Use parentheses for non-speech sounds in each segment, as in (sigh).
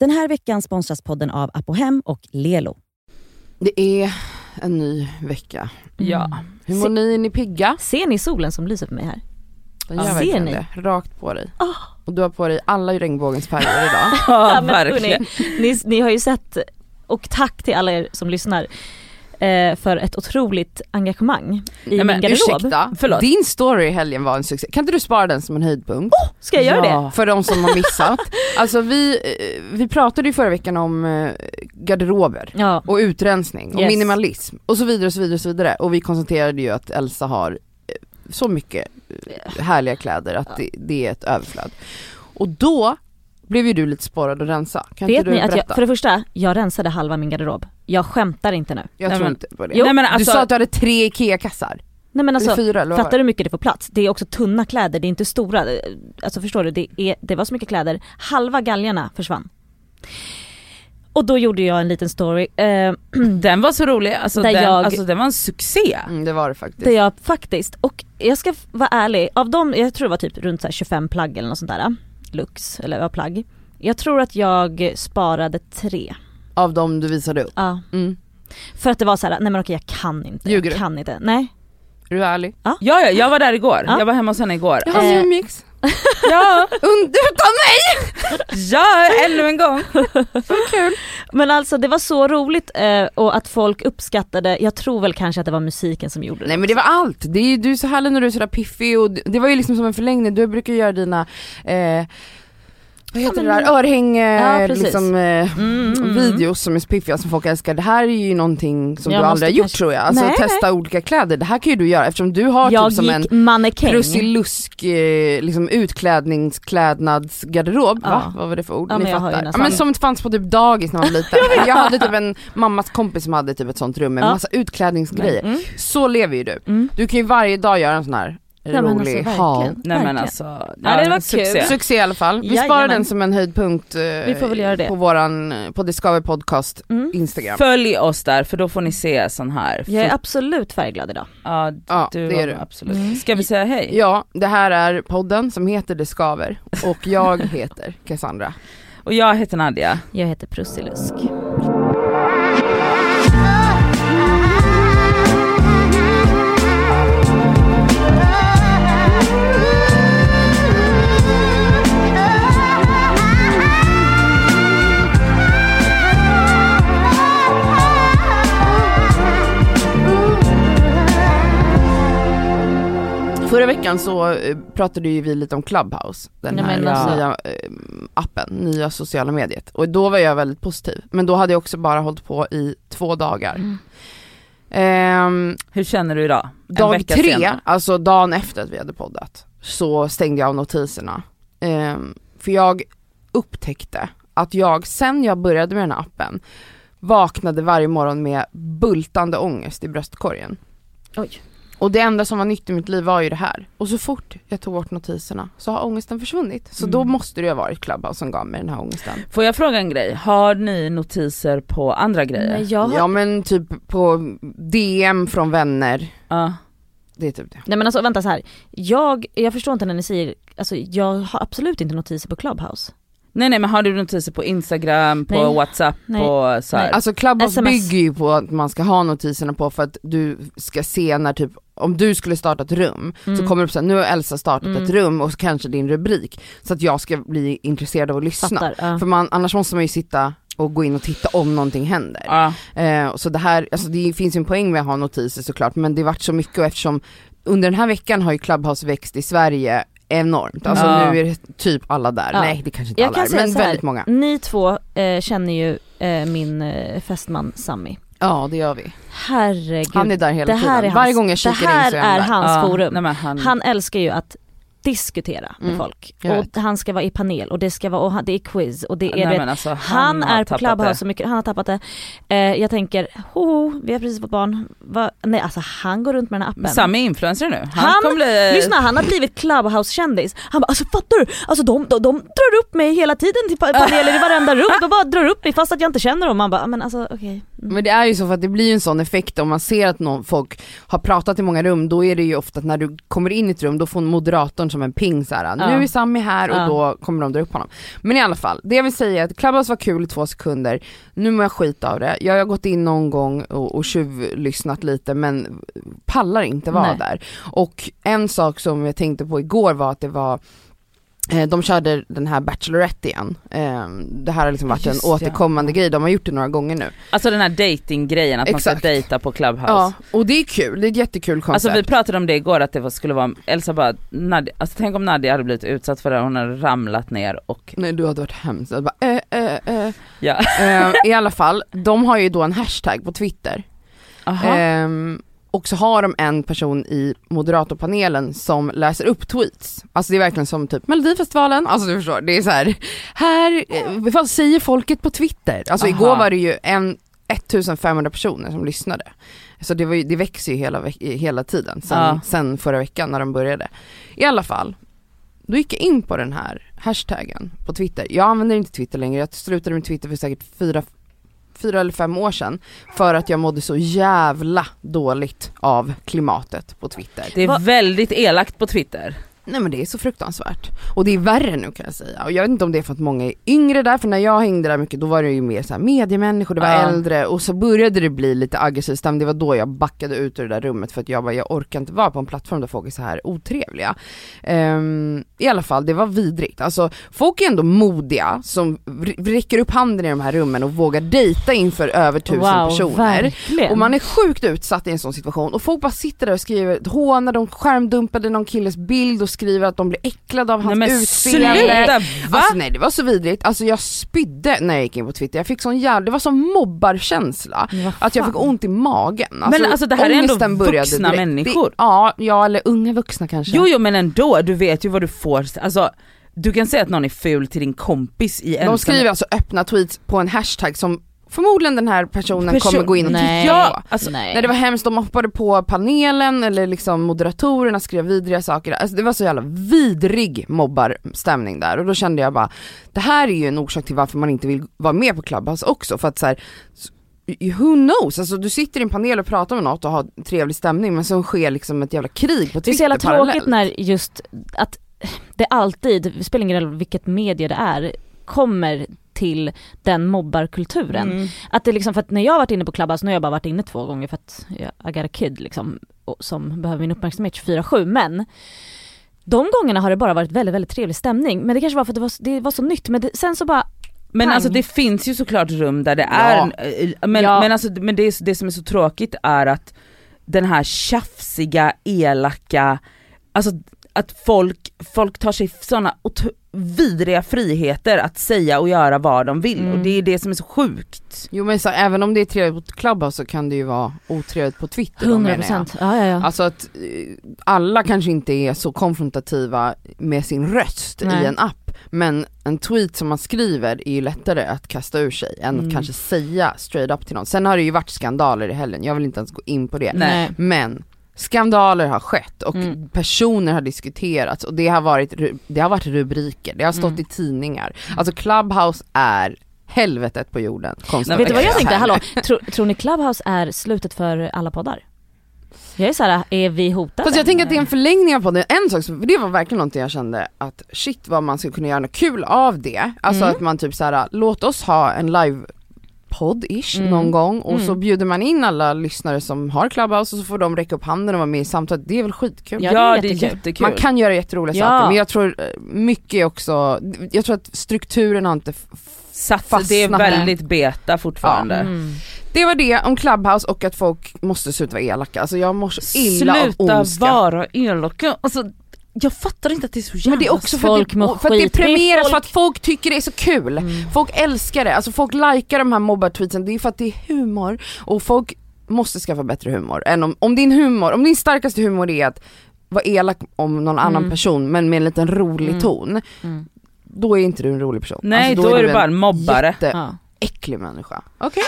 Den här veckan sponsras podden av Apohem och Lelo. Det är en ny vecka. Ja. Hur mår Se- ni? Är ni pigga? Ser ni solen som lyser på mig här? Den Ja, gör ser verkligen ni? det. Rakt på dig. Ah. Och du har på dig alla regnbågens färger idag. (laughs) Ja, verkligen. ni, ni har ju sett, och tack till alla er som lyssnar, eh, för ett otroligt engagemang i Nej, men min garderob. Ursäkta, Förlåt. din story i helgen var en succé. Kan inte du spara den som en höjdpunkt? Ska jag göra Ja. det? För de som har missat. (laughs) alltså vi, eh, vi pratade ju förra veckan om eh, garderober. Ja. och utrensning och Yes. minimalism och så vidare och så vidare och så vidare. Och vi konstaterade ju att Elsa har eh, så mycket härliga kläder att det, det är ett överflöd. Och då blev ju du lite sporrad att rensa. Kan Vet inte du ni att jag, för det första, jag rensade halva min garderob. Jag skämtar inte nu. jag Nej, tror men- inte på det. Jo. Nej, men du alltså, sa att du hade tre IKEA-kassar. Nej men alltså, fyra eller fattar du hur mycket det får plats? Det är också tunna kläder, det är inte stora. Alltså förstår du, det, är, det var så mycket kläder, halva galgarna försvann. Och då gjorde jag en liten story, eh, (clears throat) Den var så rolig, alltså, den, jag- alltså den var en succé. Mm, det var det faktiskt. där jag faktiskt, och jag ska vara ärlig, av dem, jag tror det var typ runt så här 25 plagg eller något sånt där, lux eller ja, plagg. Jag tror att jag sparade tre. Av dem du visade upp. Ja. Mm. För att det var så här, nej men okej jag kan inte. Ljuger jag du? kan inte. Nej. Är du ärlig? Ja, ja jag var där igår, Ja. jag var hemma hos henne igår. Jag har Eh. mix. (laughs) Ja, Utan mig! ja ännu en gång. Men alltså det var så roligt eh, och att folk uppskattade, jag tror väl kanske att det var musiken som gjorde det. Nej men det var allt, det är, du är så härlig när du är sådär piffig och det- det var ju liksom som en förlängning, du brukar göra dina eh, vad heter men- det där, örhänge Ja, liksom, eh, Mm, mm, mm. videos som är så piffiga som folk älskar. Det här är ju någonting som Jag du aldrig har gjort kanske- tror jag. Alltså Nej, testa olika kläder, det här kan ju du göra eftersom du har jag typ som en mannekäng. Prussilusk eh, liksom utklädningsklädnadsgarderob, Ja. va? Vad var det för ord? Ja, Ni men fattar. Ja, men som fanns på typ dagis när man var (laughs) liten. jag hade typ en mammas kompis som hade typ ett sånt rum med Ja. massa utklädningsgrejer. Mm. Så lever ju du. Mm. Du kan ju varje dag göra en sån här Ja, men rolig alltså, haul. verkligen. Nej men Verkligen. alltså, Ja, det var succé. kul. Succé i alla fall. Vi sparar Jajamän. den som en höjdpunkt eh, Vi får väl göra det. på våran, på Discover Podcast Mm. Instagram. Följ oss där för då får ni se sån här. Jag är absolut färgglad idag. Ja, Ja, du det är du. Absolut. Mm. Ska vi säga hej? Ja, det här är podden som heter Det skaver och jag (laughs) heter Cassandra. Och jag heter Nadja. Jag heter Prussilusk. Förra veckan så eh, pratade ju vi lite om Clubhouse, den Nej, här alltså- nya eh, appen, nya sociala mediet. Och då var jag väldigt positiv. Men då hade jag också bara hållit på i två dagar. Mm. Ehm, Hur känner du idag? En dag vecka tre, senare. alltså dagen efter att vi hade poddat, så stängde jag av notiserna. Ehm, för jag upptäckte att jag, sen jag började med den här appen, vaknade varje morgon med bultande ångest i bröstkorgen. Oj. Och det enda som var nytt i mitt liv var ju det här. Och så fort jag tog bort notiserna så har ångesten försvunnit. Så då Mm. måste det ha varit Clubhouse som gav mig den här ångesten. Får jag fråga en grej? Har ni notiser på andra grejer? Nej, jag har... Ja men typ på DM från vänner, Ja. det är typ det. Nej men alltså vänta så här. Jag, jag förstår inte när ni säger, alltså jag har absolut inte notiser på Clubhouse. Nej nej men har du notiser på Instagram, på Nej. Whatsapp, Nej. på så här. Nej. Alltså Clubhouse SMS. bygger ju på att man ska ha notiserna på för att du ska se när typ, om du skulle starta ett rum så Mm. kommer det upp såhär, nu har Elsa startat Mm. ett rum och så kanske din rubrik. Så att jag ska bli intresserad av att lyssna. Fattar. Ja. För man, annars måste man ju sitta och gå in och titta om någonting händer. Ja. Eh, så det här, alltså det finns ju en poäng med att ha notiser såklart men det vart så mycket och eftersom under den här veckan har ju Clubhouse växt i Sverige enormt. Alltså Ja. nu är det typ alla där, Ja. nej det kanske inte Jag alla kan är, men så väldigt många. Ni två eh, känner ju eh, min eh, fästman Sammy. Ja det gör vi. Herregud. Han är där hela det här tiden. är Varje hans, gång jag det kikar här in så är han är där. hans Ja, forum. Nej, men han, Han älskar ju att diskutera med Mm, folk. jag Och vet. han ska vara i panel och det ska vara, och han, det är quiz och det är nej, vet, men alltså, Han, har är på Clubhouse det. så mycket, han har tappat det. Eh, jag tänker, ho, vi har precis fått barn. Va? Nej alltså han går runt med den här appen. Sam är influencer nu. Han, Han- bli... Lyssna, han har blivit Clubhouse-kändis. Han bara alltså fattar du? Alltså de, de, de drar upp mig hela tiden till pa- paneler i varenda rum. De bara drar upp mig fast att jag inte känner dem. Man bara men alltså okej. Men det är ju så för att det blir en sån effekt om man ser att någon, folk har pratat i många rum, då är det ju ofta att när du kommer in i ett rum då får moderatorn som en ping så här. nu är Sami här och då kommer de dra upp honom. Men i alla fall, det jag vill säga är att Clubhouse var kul i två sekunder, nu mår jag skit av det. Jag har gått in någon gång och, och tjuvlyssnat lite men pallar inte vara Nej. där. Och en sak som jag tänkte på igår var att det var de körde den här Bachelorette igen. Eh, Det här har liksom varit Just en återkommande grej, de har gjort det några gånger nu. Alltså den här dating-grejen, att man Exakt. ska dejta på Clubhouse. Ja, och det är kul, det är ett jättekul koncept. Alltså vi pratade om det igår att det skulle vara, Elsa bara, Nadia, alltså tänk om Nadia hade blivit utsatt för det, hon hade ramlat ner och Nej du hade varit hemskt, jag bara, äh, äh, äh. ja. Eh, I alla fall, de har ju då en hashtag på Twitter. Aha. Och så har de en person i moderatorpanelen som läser upp tweets. Alltså det är verkligen som typ Melodifestivalen, alltså du förstår, det är så här. här, eh, vad säger folket på Twitter? Alltså Aha. igår var det ju en 1500 personer som lyssnade. Så det, var ju, det växer ju hela, hela tiden sen, Ja. sen förra veckan när de började. I alla fall, då gick jag in på den här hashtaggen på Twitter. Jag använder inte Twitter längre, jag slutade med Twitter för säkert fyra, fyra eller fem år sedan. För att jag mådde så jävla dåligt av klimatet på Twitter. Det är Va- väldigt elakt på Twitter. Nej men det är så fruktansvärt. Och det är värre nu kan jag säga. Och jag vet inte om det är för att många är yngre där, för när jag hängde där mycket då var det ju mer så här mediemänniskor, det var Ja. äldre och så började det bli lite aggressivt. Det var då jag backade ut ur det där rummet för att jag bara, jag orkar inte vara på en plattform där folk är så här otrevliga. Ehm, I alla fall, det var vidrigt. Alltså folk är ändå modiga som räcker upp handen i de här rummen och vågar dejta inför över tusen wow, personer. verkligen. Och man är sjukt utsatt i en sån situation och folk bara sitter där och skriver, hånar, de skärmdumpade någon killes bild och skriver att de blir äcklade av hans Nej men utseende. sluta, va? Alltså nej det var så vidrigt, alltså jag spydde när jag gick in på Twitter, jag fick sån jävla, det var sån mobbarkänsla. Att jag fick ont i magen. Men alltså, det här är ändå vuxna människor. Det, ja, ja eller unga vuxna kanske. Jo jo men ändå, du vet ju vad du får, alltså du kan säga att någon är ful till din kompis i De ensam- skriver alltså öppna tweets på en hashtag som förmodligen den här personen Person- kommer gå in och Nej. tycka. Ja, alltså, Nej. Nej det var hemskt, de hoppade på panelen eller liksom moderatorerna skrev vidriga saker. Alltså det var så jävla vidrig mobbarstämning där och då kände jag bara, det här är ju en orsak till varför man inte vill vara med på Clubhouse också för att så här, Who knows? Alltså du sitter i en panel och pratar med något och har trevlig stämning men så sker liksom ett jävla krig på Det är så Twitter jävla parallellt. tråkigt när just att det alltid, det spelar ingen roll vilket medie det är, kommer till den mobbarkulturen. mm. Att det liksom, för att när jag har varit inne på Clubhouse, nu har jag bara varit inne två gånger för att jag, got a kid liksom, som behöver min uppmärksamhet 24-7 men de gångerna har det bara varit väldigt, väldigt trevlig stämning. Men det kanske var för att det var, det var så nytt, men det, sen så bara, Men Pang. alltså det finns ju såklart rum där det är, eh, men, Ja. men, alltså, men det, det som är så tråkigt är att den här tjafsiga, elaka, alltså att folk, folk tar sig sådana vidriga friheter att säga och göra vad de vill Mm. och det är det som är så sjukt. Jo men så, även om det är trevligt på Clubhouse så kan det ju vara otrevligt på Twitter då, menar jag. 100% ja ja ja. Alltså att eh, alla kanske inte är så konfrontativa med sin röst Nej. i en app, men en tweet som man skriver är ju lättare att kasta ur sig än Mm. att kanske säga straight up till någon. Sen har det ju varit skandaler i helgen, jag vill inte ens gå in på det. Nej. Men skandaler har skett och Mm. personer har diskuterats och det har varit, det har varit rubriker, det har stått Mm. i tidningar. Alltså Clubhouse är helvetet på jorden. Konstigt. Vet du vad jag tänkte, hallå, tror, tror ni Clubhouse är slutet för alla poddar? Jag är såhär, är vi hotade? Fast jag tänker att det är en förlängning av podden, en sak, för det var verkligen någonting jag kände att shit vad man skulle kunna göra något kul av det. Alltså Mm. att man typ såhär, låt oss ha en live podd-ish Mm. någon gång och så Mm. bjuder man in alla lyssnare som har Clubhouse och så får de räcka upp handen och vara med i samtalet, det är väl skitkul. Ja, Ja, det är jättekul. jättekul. Man kan göra jätteroliga Ja. saker men jag tror eh, mycket också, jag tror att strukturen har inte f- Sats, fastnat det är väldigt beta fortfarande. Mm. Det var det om Clubhouse och att folk måste sluta vara elaka, alltså jag mår så illa av Sluta ondska. vara elaka, alltså jag fattar inte att det är så jävla Men det är också för folk att, det, för att det premieras folk- för att folk tycker det är så kul. Mm. Folk älskar det, alltså folk likar de här mobbartweetsen, det är för att det är humor och folk måste skaffa bättre humor. Än om, om din humor, om din starkaste humor är att vara elak om någon annan Mm. person men med en liten rolig Mm. ton, Mm. då är inte du en rolig person. Nej Alltså, då, är du du bara en mobbare. jätteäcklig Ja. människa. Okej.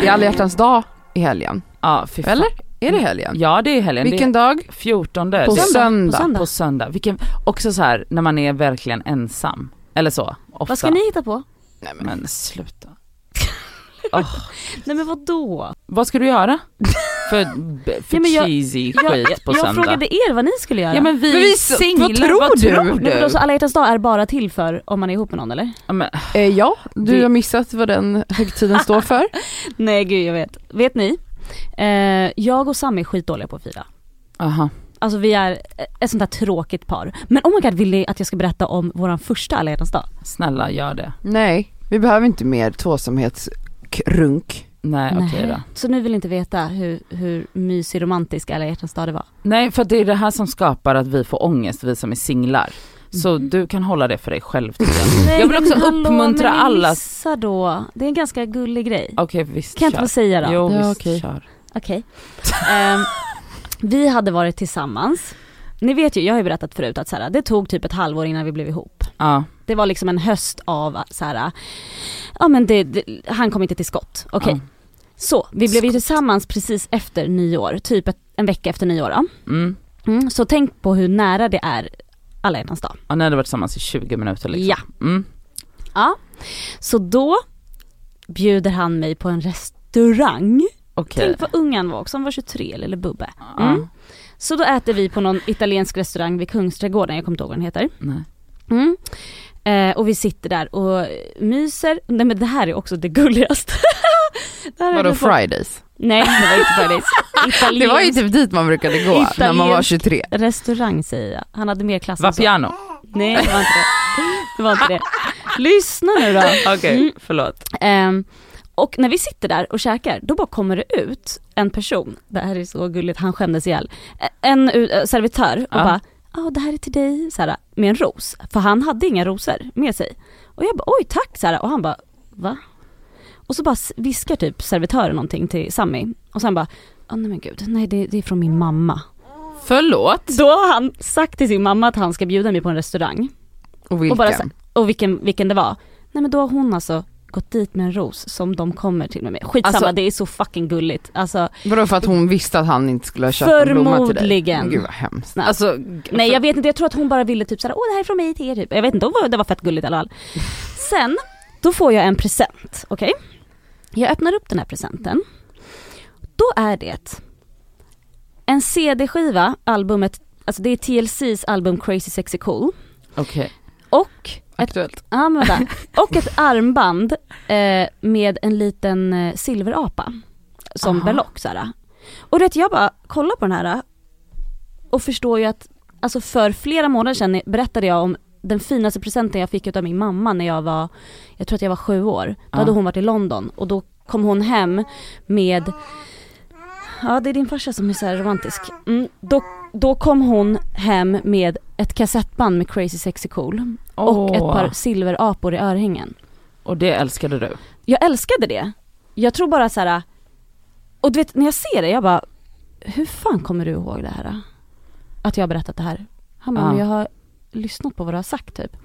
Det är alla hjärtans dag i helgen, Ja, eller? Är det helgen? Ja det är helgen, Vilken det dag? är 14 På det- söndag. På söndag. på söndag. Vilken, också så här när man är verkligen ensam. Eller så, ofta. Vad ska ni hitta på? Nej, men. Men sluta. (laughs) Åh, Nej men vadå? vad ska du göra? För, (laughs) för Ja, men jag- cheesy Jag, skit jag, på jag söndag? frågade er vad ni skulle göra. Ja men vi, Men vi- singlar, vad tror vad du? tror Nej, du? då så alla hjärtans dag är bara till för om man är ihop med någon eller? Ja, men, Eh, ja, du Det- har missat vad den högtiden står för. (laughs) Nej gud jag vet. Vet ni? Eh, jag och Sam är skitdåliga på att fira. aha. Alltså vi är ett sånt där tråkigt par. Men oh my god vill ni att jag ska berätta om våran första alla dag? Snälla gör det. Nej, vi behöver inte mer tvåsamhetskrunk. Nej okej då. Så nu vill ni inte veta hur, hur mysig romantisk alla hjärtans dag det var? Nej för det är det här som skapar att vi får ångest, vi som är singlar. Så du kan hålla det för dig själv tycker (laughs) jag. Jag vill också hallå, uppmuntra men alla- missar då. Det är en ganska gullig grej. Okej visst Kan jag inte kör. få säga då? Jo Ja, visst okej. kör. Okej. Ehm, vi hade varit tillsammans. Ni vet ju, jag har ju berättat förut att så här, det tog typ ett halvår innan vi blev ihop. Ja, Det var liksom en höst av så här, ja men det, det, han kom inte till skott. Okej. ja. Så, vi blev ju tillsammans precis efter nyår, typ ett, en vecka efter nyår då. Mm. Mm, så tänk på hur nära det är alla hjärtans dag. Ja, ni hade varit tillsammans i 20 minuter liksom. Ja. Mm. Ja. Så då bjuder han mig på en restaurang. Okej. Tänk vad ung han var också, han var 23 eller Bubbe. Ja. Mm. Så då äter vi på någon italiensk restaurang vid Kungsträdgården, jag kommer inte ihåg vad den heter. Nej. Mm. Eh, och vi sitter där och myser, nej men det här är också det gulligaste. (laughs) det Vadå. Fridays? Nej det var inte Fridays. (laughs) Italiensk Det var ju typ dit man brukade gå när man var Italiensk. 23. restaurang säger jag. Han hade mer klass än så. Vapiano. Nej det var inte det. Det var inte det. Lyssna nu då. Okej, Mm. förlåt. Ehm, och när vi sitter där och käkar, då bara kommer det ut en person, det här är så gulligt, han skämdes ihjäl, en uh, servitör och Ja. bara, ja det här är till dig, såhär, med en ros. För han hade inga rosor med sig. Och jag bara, oj tack, såhär, och han bara, va? Och så bara viskar typ servitören någonting till Sammy och sen bara, oh, nej men gud, nej det, det är från min mamma. Förlåt. Då har han sagt till sin mamma att han ska bjuda mig på en restaurang. Och vilken? Och, bara, och vilken, vilken det var. Nej men då har hon alltså gått dit med en ros som de kommer till mig med. Skitsamma, Alltså- det är så fucking gulligt. Alltså, Vadå för att hon visste att han inte skulle ha köpt en blomma till dig? Förmodligen. Gud vad hemskt. nej. Alltså, nej jag vet inte, jag tror att hon bara ville typ såhär, åh det här är från mig till er typ. Jag vet inte, det var- det var fett gulligt i alla fall. (laughs) Sen, då får jag en present, okej? Jag öppnar upp den här presenten. Då är det en CD-skiva, albumet, alltså det är TLC's album Crazy Sexy Cool. okej. Och Aktuellt. Ja men. (laughs) Och ett armband eh, med en liten eh, silverapa. Som Aha. berlock såhär. Och du vet jag bara kollar på den här och förstår ju att, alltså för flera månader sedan berättade jag om den finaste presenten jag fick av min mamma när jag var, jag tror att jag var sju år. Då Ja. hade hon varit i London och då kom hon hem med, ja det är din farsa som är så romantisk. Mm, då, då kom hon hem med ett kassettband med Crazy Sexy Cool och Åh. ett par silverapor i örhängen. Och det älskade du? Jag älskade det. Jag tror bara så här. och du vet när jag ser det, jag bara, hur fan kommer du ihåg det här? Att jag har berättat det här? Han bara, Ja. jag har lyssnat på vad du har sagt typ.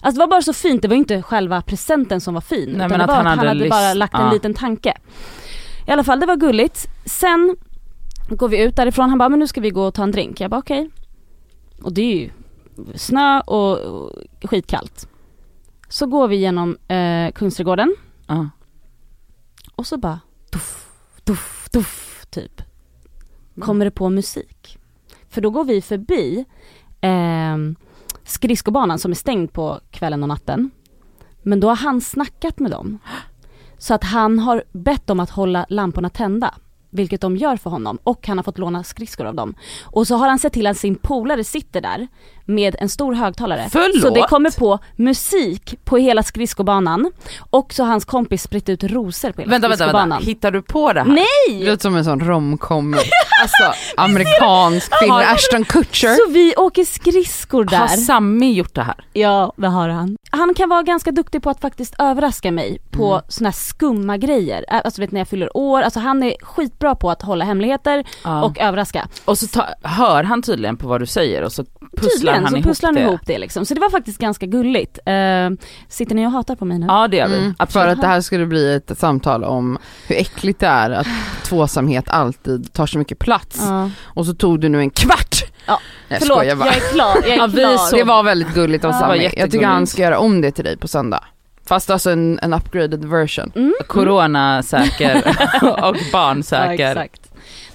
Alltså det var bara så fint, det var inte själva presenten som var fin. Nej, utan men det var att han hade hade bara lagt en ja. liten tanke. I alla fall, det var gulligt. Sen går vi ut därifrån, han bara, men nu ska vi gå och ta en drink. Jag bara okej. Och det är ju snö och, och skitkallt. Så går vi genom eh, Kungsträdgården Ja. och så bara tuff, tuff, tuff typ. Kommer det på musik. För då går vi förbi eh, skridskobanan som är stängd på kvällen och natten. Men då har han snackat med dem. Så att han har bett dem att hålla lamporna tända. Vilket de gör för honom och han har fått låna skridskor av dem. Och så har han sett till att sin polare sitter där med en stor högtalare. Förlåt? Så det kommer på musik på hela skridskobanan och så hans kompis spritt ut rosor på hela Vänta, vänta, skridskobanan. vänta. Hittar du på det här? Nej! Det låter som en sån romcom, alltså (laughs) amerikansk film, Ashton Kutcher. Så vi åker skridskor där. Har Sammy gjort det här? Ja, det har han. Han kan vara ganska duktig på att faktiskt överraska mig på Mm. såna här skumma grejer. Alltså vet när jag fyller år, alltså han är skitbra på att hålla hemligheter Ja. och överraska. Och så ta, hör han tydligen på vad du säger och så pusslar Han så ihop pusslar han det. ihop det liksom. Så det var faktiskt ganska gulligt. Uh, sitter ni och hatar på mig nu? Ja det gör vi, Mm, för att det här skulle bli ett samtal om hur äckligt det är att tvåsamhet alltid tar så mycket plats. Ja. Och så tog du nu en kvart Ja, Jag Förlåt, jag bara. är klar, jag är (laughs) Ja, vi klar. så- Det var väldigt gulligt av Ja. Sami. Jag tycker han ska göra om det till dig på söndag. Fast alltså en, en upgraded version. Mm. Coronasäker (laughs) och Ja, barnsäker. exakt.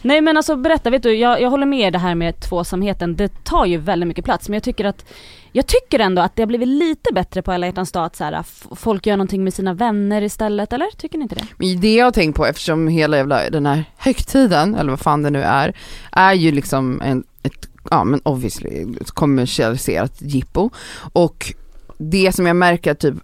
Nej men alltså berätta, vet du, jag, jag håller med det här med tvåsamheten, det tar ju väldigt mycket plats men jag tycker att jag tycker ändå att det har blivit lite bättre på alla hjärtans dag att så här, folk gör någonting med sina vänner istället, eller? Tycker ni inte det? Men det jag har tänkt på eftersom hela jävla den här högtiden, eller vad fan det nu är, är ju liksom en, ett, ja men obviously ett kommersialiserat jippo. Och det som jag märker att typ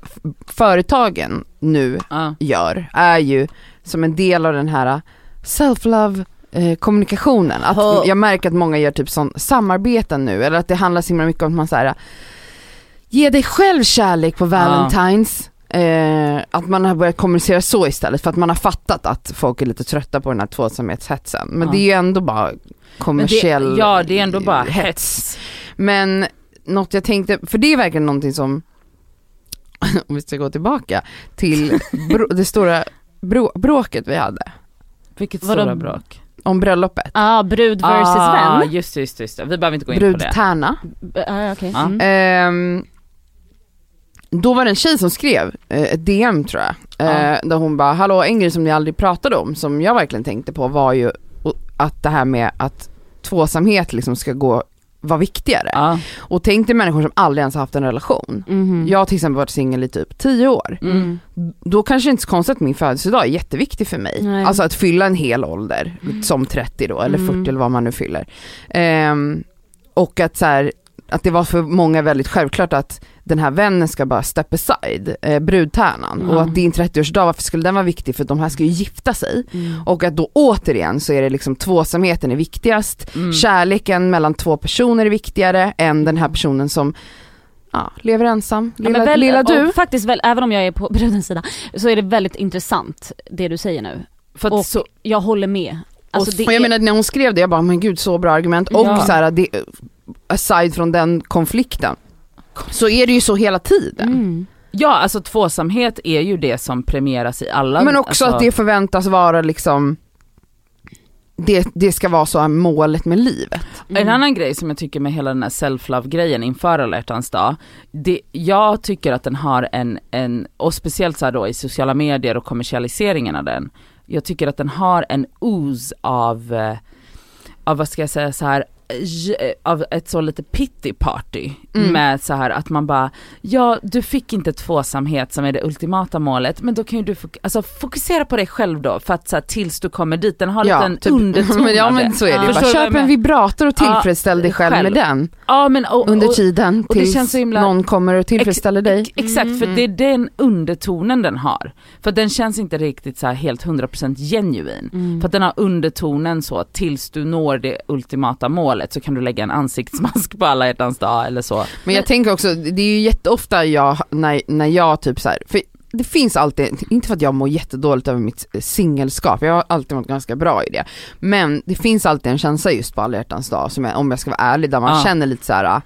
företagen nu Ja. gör är ju som en del av den här self-love eh, kommunikationen. Att Ja. jag märker att många gör typ sån samarbeten nu, eller att det handlar så himla mycket om att man säger ge dig själv kärlek på Valentine's. Eh, att man har börjat kommunicera så istället för att man har fattat att folk är lite trötta på den här tvåsamhetshetsen. Men Ja. det är ju ändå bara kommersiell det, ja det är ändå bara hets. hets. Men något jag tänkte, för det är verkligen någonting som, (laughs) om vi ska gå tillbaka till bro, det stora bro, bråket vi hade Vilket Vadå? stora bråk. Om bröllopet. ah, brud versus ah, vän. just just just det. Vi behöver inte gå in på det. Brudtärna. Ah. Ja. Mm. Ehm, då var det en tjej som skrev eh, ett DM tror jag, eh, Ja. där hon bara, hallå en grej som ni aldrig pratade om, som jag verkligen tänkte på var ju att det här med att tvåsamhet liksom ska gå, vara viktigare. Ja. Och tänk dig människor som aldrig ens har haft en relation. Mhm. Jag har till exempel varit singel i typ 10 år. Mm. Då kanske det inte är så konstigt att min födelsedag är jätteviktig för mig. Nej. Alltså att fylla en hel ålder, som 30 då, eller Mm. 40 eller vad man nu fyller. Ehm, och att så här, att det var för många väldigt självklart att den här vännen ska bara step aside, eh, brudtärnan. Mm. Och att din 30-årsdag, varför skulle den vara viktig? För de här ska ju gifta sig. Mm. Och att då återigen så är det liksom tvåsamheten är viktigast, Mm. kärleken mellan två personer är viktigare än den här personen som ja, lever ensam. Ja, Lilla, men väl- lilla du. Faktiskt väl, även om jag är på (laughs) brudens sida, så är det väldigt intressant det du säger nu. För att Och så, jag håller med. Alltså, det och jag är- menar när hon skrev det, jag bara men gud så bra argument. Och Ja. så här, det, aside från den konflikten, så är det ju så hela tiden. Mm. ja alltså tvåsamhet är ju det som premieras i alla. Men också alltså, att det förväntas vara liksom, det, det ska vara så här målet med livet. Mm. En annan grej som jag tycker med hela den här self-love grejen inför alla hjärtans dag, det, jag tycker att den har en, en, och speciellt så här då i sociala medier och kommersialiseringen av den, jag tycker att den har en ooze av, eh, av vad ska jag säga så här av ett så lite pity party Mm. med så här att man bara, ja du fick inte tvåsamhet som är det ultimata målet men då kan ju du fok- alltså, fokusera på dig själv då för att så här, tills du kommer dit, den har Ja, lite typ- en (laughs) underton ja men så är det ju. Förstår Bara, köp en vibrator och Ja, tillfredsställ dig själv, själv. med den Ja men och, under och, tiden och det tills himla- någon kommer och tillfredsställer dig. Ex- Exakt, för Mm. det är den undertonen den har. För den känns inte riktigt så här helt 100% genuin. Mm. För att den har undertonen så, tills du når det ultimata målet så kan du lägga en ansiktsmask på alla hjärtans dag eller så. Men jag tänker också, det är ju jätteofta jag, när, när jag typ så här, för det finns alltid, inte för att jag mår jättedåligt över mitt singelskap, jag har alltid varit ganska bra i det. Men det finns alltid en känsla just på alla hjärtans dag, som jag, om jag ska vara ärlig, där man Ja. känner lite så här. ah,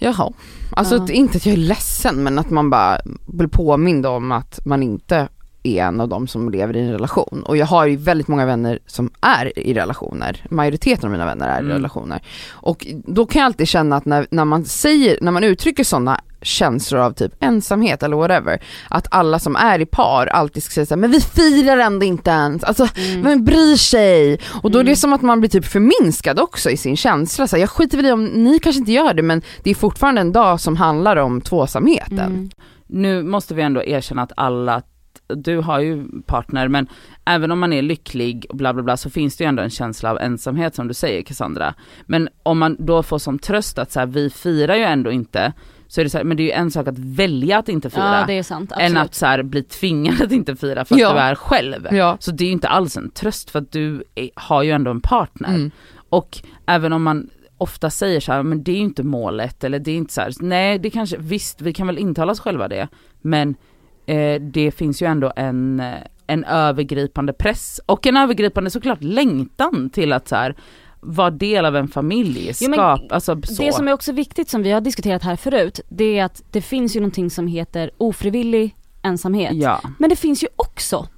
Jaha, alltså Ja. inte att jag är ledsen men att man bara blir påmind om att man inte är en av de som lever i en relation. Och jag har ju väldigt många vänner som är i relationer, majoriteten av mina vänner är i Mm. relationer. Och då kan jag alltid känna att när, när man säger, när man uttrycker sådana känslor av typ ensamhet eller whatever, att alla som är i par alltid ska säga såhär, men vi firar ändå inte ens, alltså Mm. vem bryr sig? Och då är det Mm. som att man blir typ förminskad också i sin känsla, så här, jag skiter väl i om ni kanske inte gör det men det är fortfarande en dag som handlar om tvåsamheten. Mm. Nu måste vi ändå erkänna att alla, du har ju partner men även om man är lycklig och bla bla bla så finns det ju ändå en känsla av ensamhet som du säger Cassandra. Men om man då får som tröst att så här, vi firar ju ändå inte, så är det så här, men det är ju en sak att välja att inte fira. Ja det är sant, absolut. än att så här, bli tvingad att inte fira för att Ja. du är själv. Ja. Så det är ju inte alls en tröst för att du är, har ju ändå en partner. Mm. Och även om man ofta säger så här, men det är ju inte målet eller det är inte så här, nej det kanske, visst vi kan väl intala oss själva det, men eh, det finns ju ändå en, eh, en övergripande press och en övergripande såklart längtan till att så här vara del av en familj, Jo, skap, alltså så. Det som är också viktigt som vi har diskuterat här förut, det är att det finns ju någonting som heter ofrivillig ensamhet. Ja, Men det finns ju också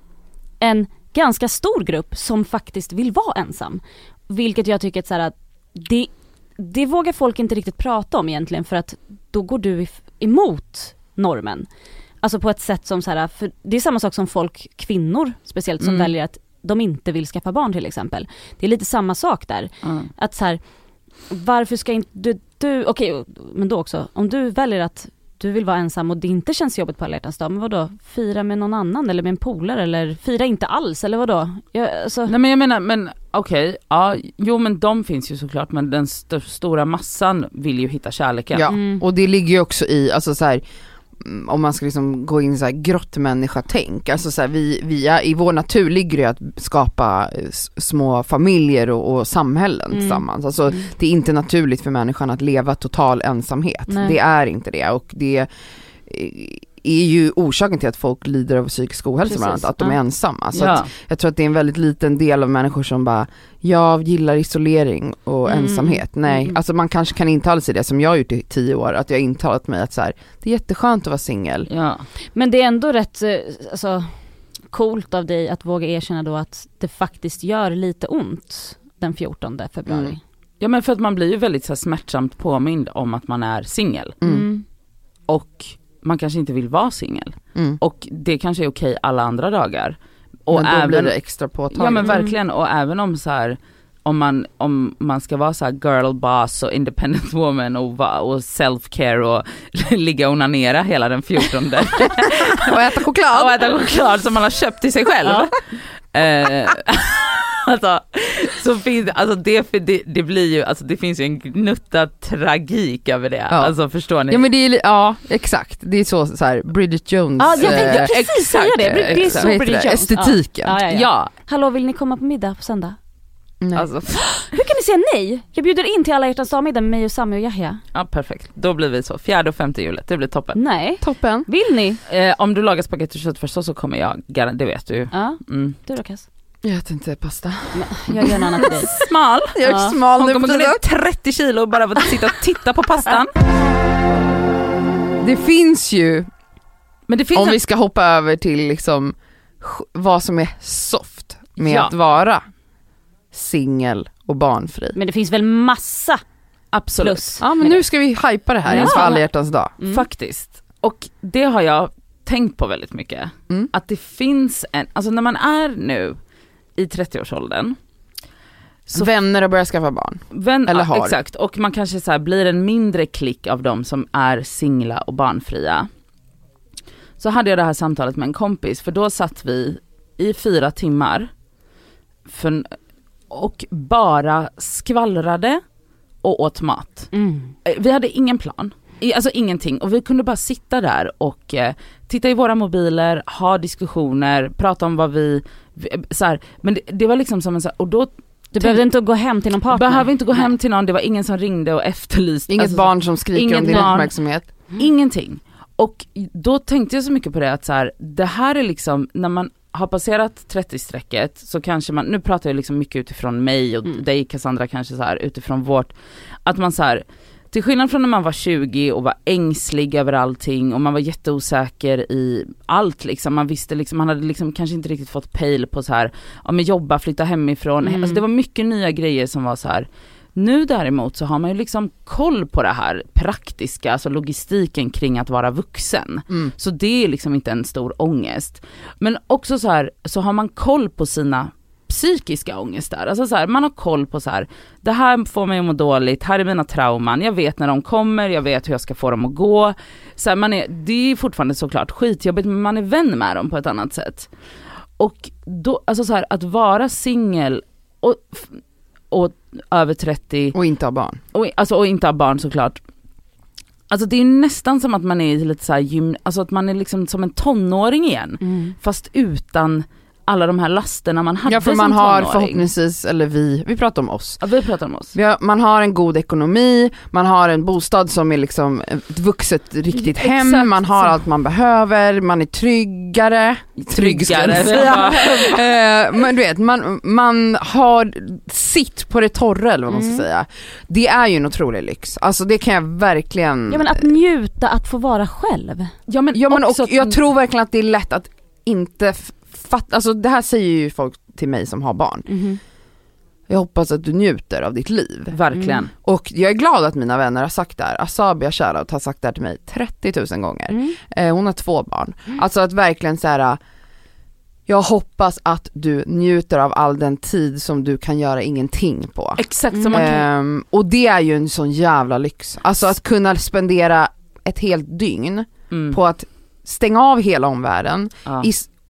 en ganska stor grupp som faktiskt vill vara ensam. Vilket jag tycker att så här, det, det vågar folk inte riktigt prata om egentligen för att då går du emot normen. Alltså på ett sätt som så här, för det är samma sak som folk, kvinnor speciellt, som Mm. väljer att de inte vill skaffa barn till exempel. Det är lite samma sak där. Mm. Att så här, varför ska inte du, du okej men då också, om du väljer att du vill vara ensam och det inte känns jobbigt på alla hjärtans dag, men vadå? Fira med någon annan eller med en polare eller fira inte alls eller vadå? Jag, alltså, Nej men jag menar, men okej, ja, jo men de finns ju såklart men den st- stora massan vill ju hitta kärleken. Ja, Mm. och det ligger ju också i, alltså så här, om man ska liksom gå in i så här grottmänniska-tänk, alltså så här, vi, vi är, i vår natur ligger det att skapa eh, små familjer och, och samhällen Mm. tillsammans. Alltså Mm. det är inte naturligt för människan att leva total ensamhet. Nej. Det är inte det och det eh, är ju orsaken till att folk lider av psykisk ohälsa bland annat, att de är ja. ensamma. Så Ja. att jag tror att det är en väldigt liten del av människor som bara, jag gillar isolering och Mm. ensamhet. Nej, Mm. alltså man kanske kan intala sig det som jag har gjort i tio år, att jag har intalat mig att så här, det är jätteskönt att vara singel. ja. Men det är ändå rätt, eh, alltså coolt av dig att våga erkänna då att det faktiskt gör lite ont den 14 februari. Mm. Ja men för att man blir ju väldigt så här, smärtsamt påmind om att man är singel Mm. och man kanske inte vill vara singel Mm. och det kanske är okej alla andra dagar. Och Men då blir även, det extra påtagligt. ja men Mm. verkligen och även om så här om man, om man ska vara så här girl boss och independent woman och, och self-care och (laughs) ligga och onanera hela den 14 (laughs) och äta choklad. och äta choklad som man har köpt till sig själv. Eh, (laughs) alltså, så finns, alltså det, det, det blir ju, alltså det finns ju en gnutta tragik över det. Ja. Alltså förstår ni? Ja men det är, ja exakt, det är så, så här, Bridget Jones, Ja, jag tänkte eh, precis säga det. Det är exakt. så Bridget det? Jones. estetiken. Ja. Ja, ja, ja. ja, Hallå, vill ni komma på middag på söndag? Nej. alltså, (gasps) Hur kan ni säga nej? Jag bjuder in till alla hjärtans dag-middag med mig och Sami och Yahya. ja perfekt. Då blir vi så, fjärde och femte hjulet, det blir toppen. Nej. Toppen. Vill ni? Eh, om du lagar spagetti och köttfärssås så kommer jag, det vet du. Ja, Mm. du då Cass? Jag äter inte pasta. Jag gör en annan dig. (laughs) Smal, Jag är Ja. smal hon nu kommer gå ner 30 kilo bara för att sitta och titta på pastan. (laughs) Det finns ju, Men det finns om en, vi ska hoppa över till liksom vad som är soft med Ja. att vara singel och barnfri. Men det finns väl massa absolut. plus. Ja men nu ska vi hypa det här Ja. inför alla hjärtans dag. Mm. Faktiskt. Och det har jag tänkt på väldigt mycket. Mm. Att det finns en, alltså när man är nu i 30-årsåldern, så Vänner har börjat skaffa barn. vän, Eller har. Exakt, och man kanske så här blir en mindre klick av dem som är singla och barnfria. Så hade jag det här samtalet med en kompis, för då satt vi i fyra timmar för, och bara skvallrade och åt mat. Mm. Eh, Vi hade ingen plan, alltså ingenting och vi kunde bara sitta där och eh, titta i våra mobiler, ha diskussioner, prata om vad vi, så här, men det, det var liksom som en så här, och då Du behövde inte gå hem till någon partner? behöver inte gå hem till någon, det var ingen som ringde och efterlyste. Inget alltså, barn som skriker om din barn. uppmärksamhet. Ingenting. Och då tänkte jag så mycket på det att så här, det här är liksom, när man har passerat 30-strecket så kanske man, nu pratar jag liksom mycket utifrån mig och Mm. dig Cassandra kanske så här utifrån vårt, att man så här, till skillnad från när man var 20 och var ängslig över allting och man var jätteosäker i allt liksom, man visste liksom, man hade liksom kanske inte riktigt fått pejl på så här, ja men jobba, flytta hemifrån, Mm. alltså det var mycket nya grejer som var så här. Nu däremot så har man ju liksom koll på det här praktiska, alltså logistiken kring att vara vuxen. Mm. Så det är liksom inte en stor ångest. Men också så här, så har man koll på sina psykiska ångestar. Alltså så här, man har koll på så här, det här får mig att må dåligt, här är mina trauman, jag vet när de kommer, jag vet hur jag ska få dem att gå. Så här, man är, det är fortfarande såklart skitjobbigt men man är vän med dem på ett annat sätt. Och då, alltså så här, att vara singel och, och över 30 Och inte ha barn. och, alltså, och inte ha barn såklart. Alltså det är nästan som att man är lite så här gym, alltså att man är liksom som en tonåring igen. Mm. Fast utan alla de här lasterna man hade Ja för som man har tonåring. förhoppningsvis, eller vi, vi pratar om oss. Ja, vi pratar om oss. Vi har, man har en god ekonomi, man har en bostad som är liksom ett vuxet riktigt hem, Exakt man har så. allt man behöver, man är tryggare. Trygg ska jag Tryggare. säga. (laughs) Eh, men du vet, man, man har sitt på det torra eller vad man ska Mm. säga. Det är ju en otrolig lyx, alltså det kan jag verkligen Ja men att njuta, att få vara själv. Ja men, Ja men också och jag tror verkligen att det är lätt att inte f- fatta, alltså det här säger ju folk till mig som har barn. Jag hoppas att du njuter av ditt liv. Verkligen. Mm. Och jag är glad att mina vänner har sagt det här. Asabia shoutout har sagt det här till mig 30 000 gånger. Mm. Eh, hon har två barn. Alltså att verkligen så här. jag hoppas att du njuter av all den tid som du kan göra ingenting på. Exakt Mm. som man kan Ehm, och det är ju en sån jävla lyx. Alltså att kunna spendera ett helt dygn mm. på att stänga av hela omvärlden. ja. I,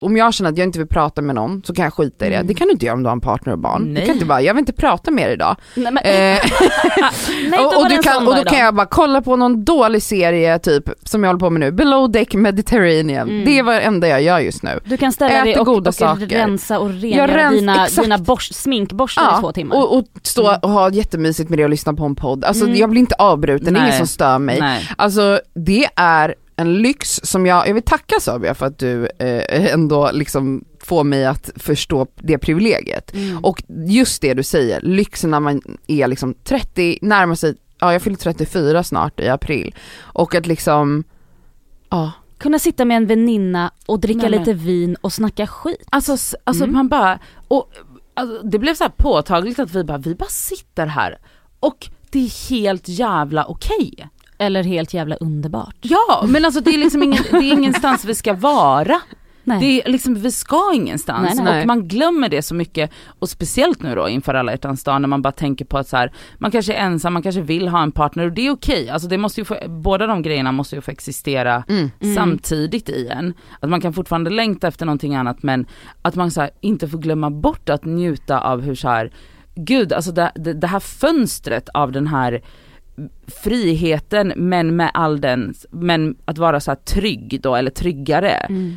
Om jag känner att jag inte vill prata med någon så kan jag skita i det. Mm. Det kan du inte göra om du har en partner och barn. Du Nej. kan inte bara, jag vill inte prata med er idag. Nej, men, Eh, (laughs) nej, och, du kan, då kan jag bara kolla på någon dålig serie typ som jag håller på med nu, Below Deck Mediterranean. Mm. Det är vad det enda jag gör just nu. Du kan ställa Äter dig och, goda och saker. rensa och rengöra rens- dina, exakt. dina borst, sminkborstar i två timmar. och, och stå och ha jättemysigt med det och lyssna på en podd. Alltså Mm. jag blir inte avbruten, det är ingen som stör mig. Nej. Alltså det är en lyx som jag, jag vill tacka Sabia för att du eh, ändå liksom får mig att förstå det privilegiet. Mm. Och just det du säger, lyxen när man är liksom 30, närmar sig, ja jag fyller 34 snart i april. Och att liksom, ja. Kunna sitta med en väninna och dricka Nej, lite vin och snacka skit. Alltså, alltså Mm. man bara, och, alltså, det blev så här påtagligt att vi bara, vi bara sitter här och det är helt jävla okej. Eller helt jävla underbart. Ja men alltså det är liksom ingen, det är ingenstans vi ska vara. Nej. Det är liksom, vi ska ingenstans Nej, nej. och man glömmer det så mycket och speciellt nu då inför alla hjärtans dag när man bara tänker på att så här, man kanske är ensam, man kanske vill ha en partner och det är okej. Alltså det måste ju få, båda de grejerna måste ju få existera Mm. Mm. samtidigt i en. Att man kan fortfarande längta efter någonting annat men att man så här, inte får glömma bort att njuta av hur så här, gud alltså det, det, det här fönstret av den här friheten men med all den, men att vara så här trygg då eller tryggare. Mm.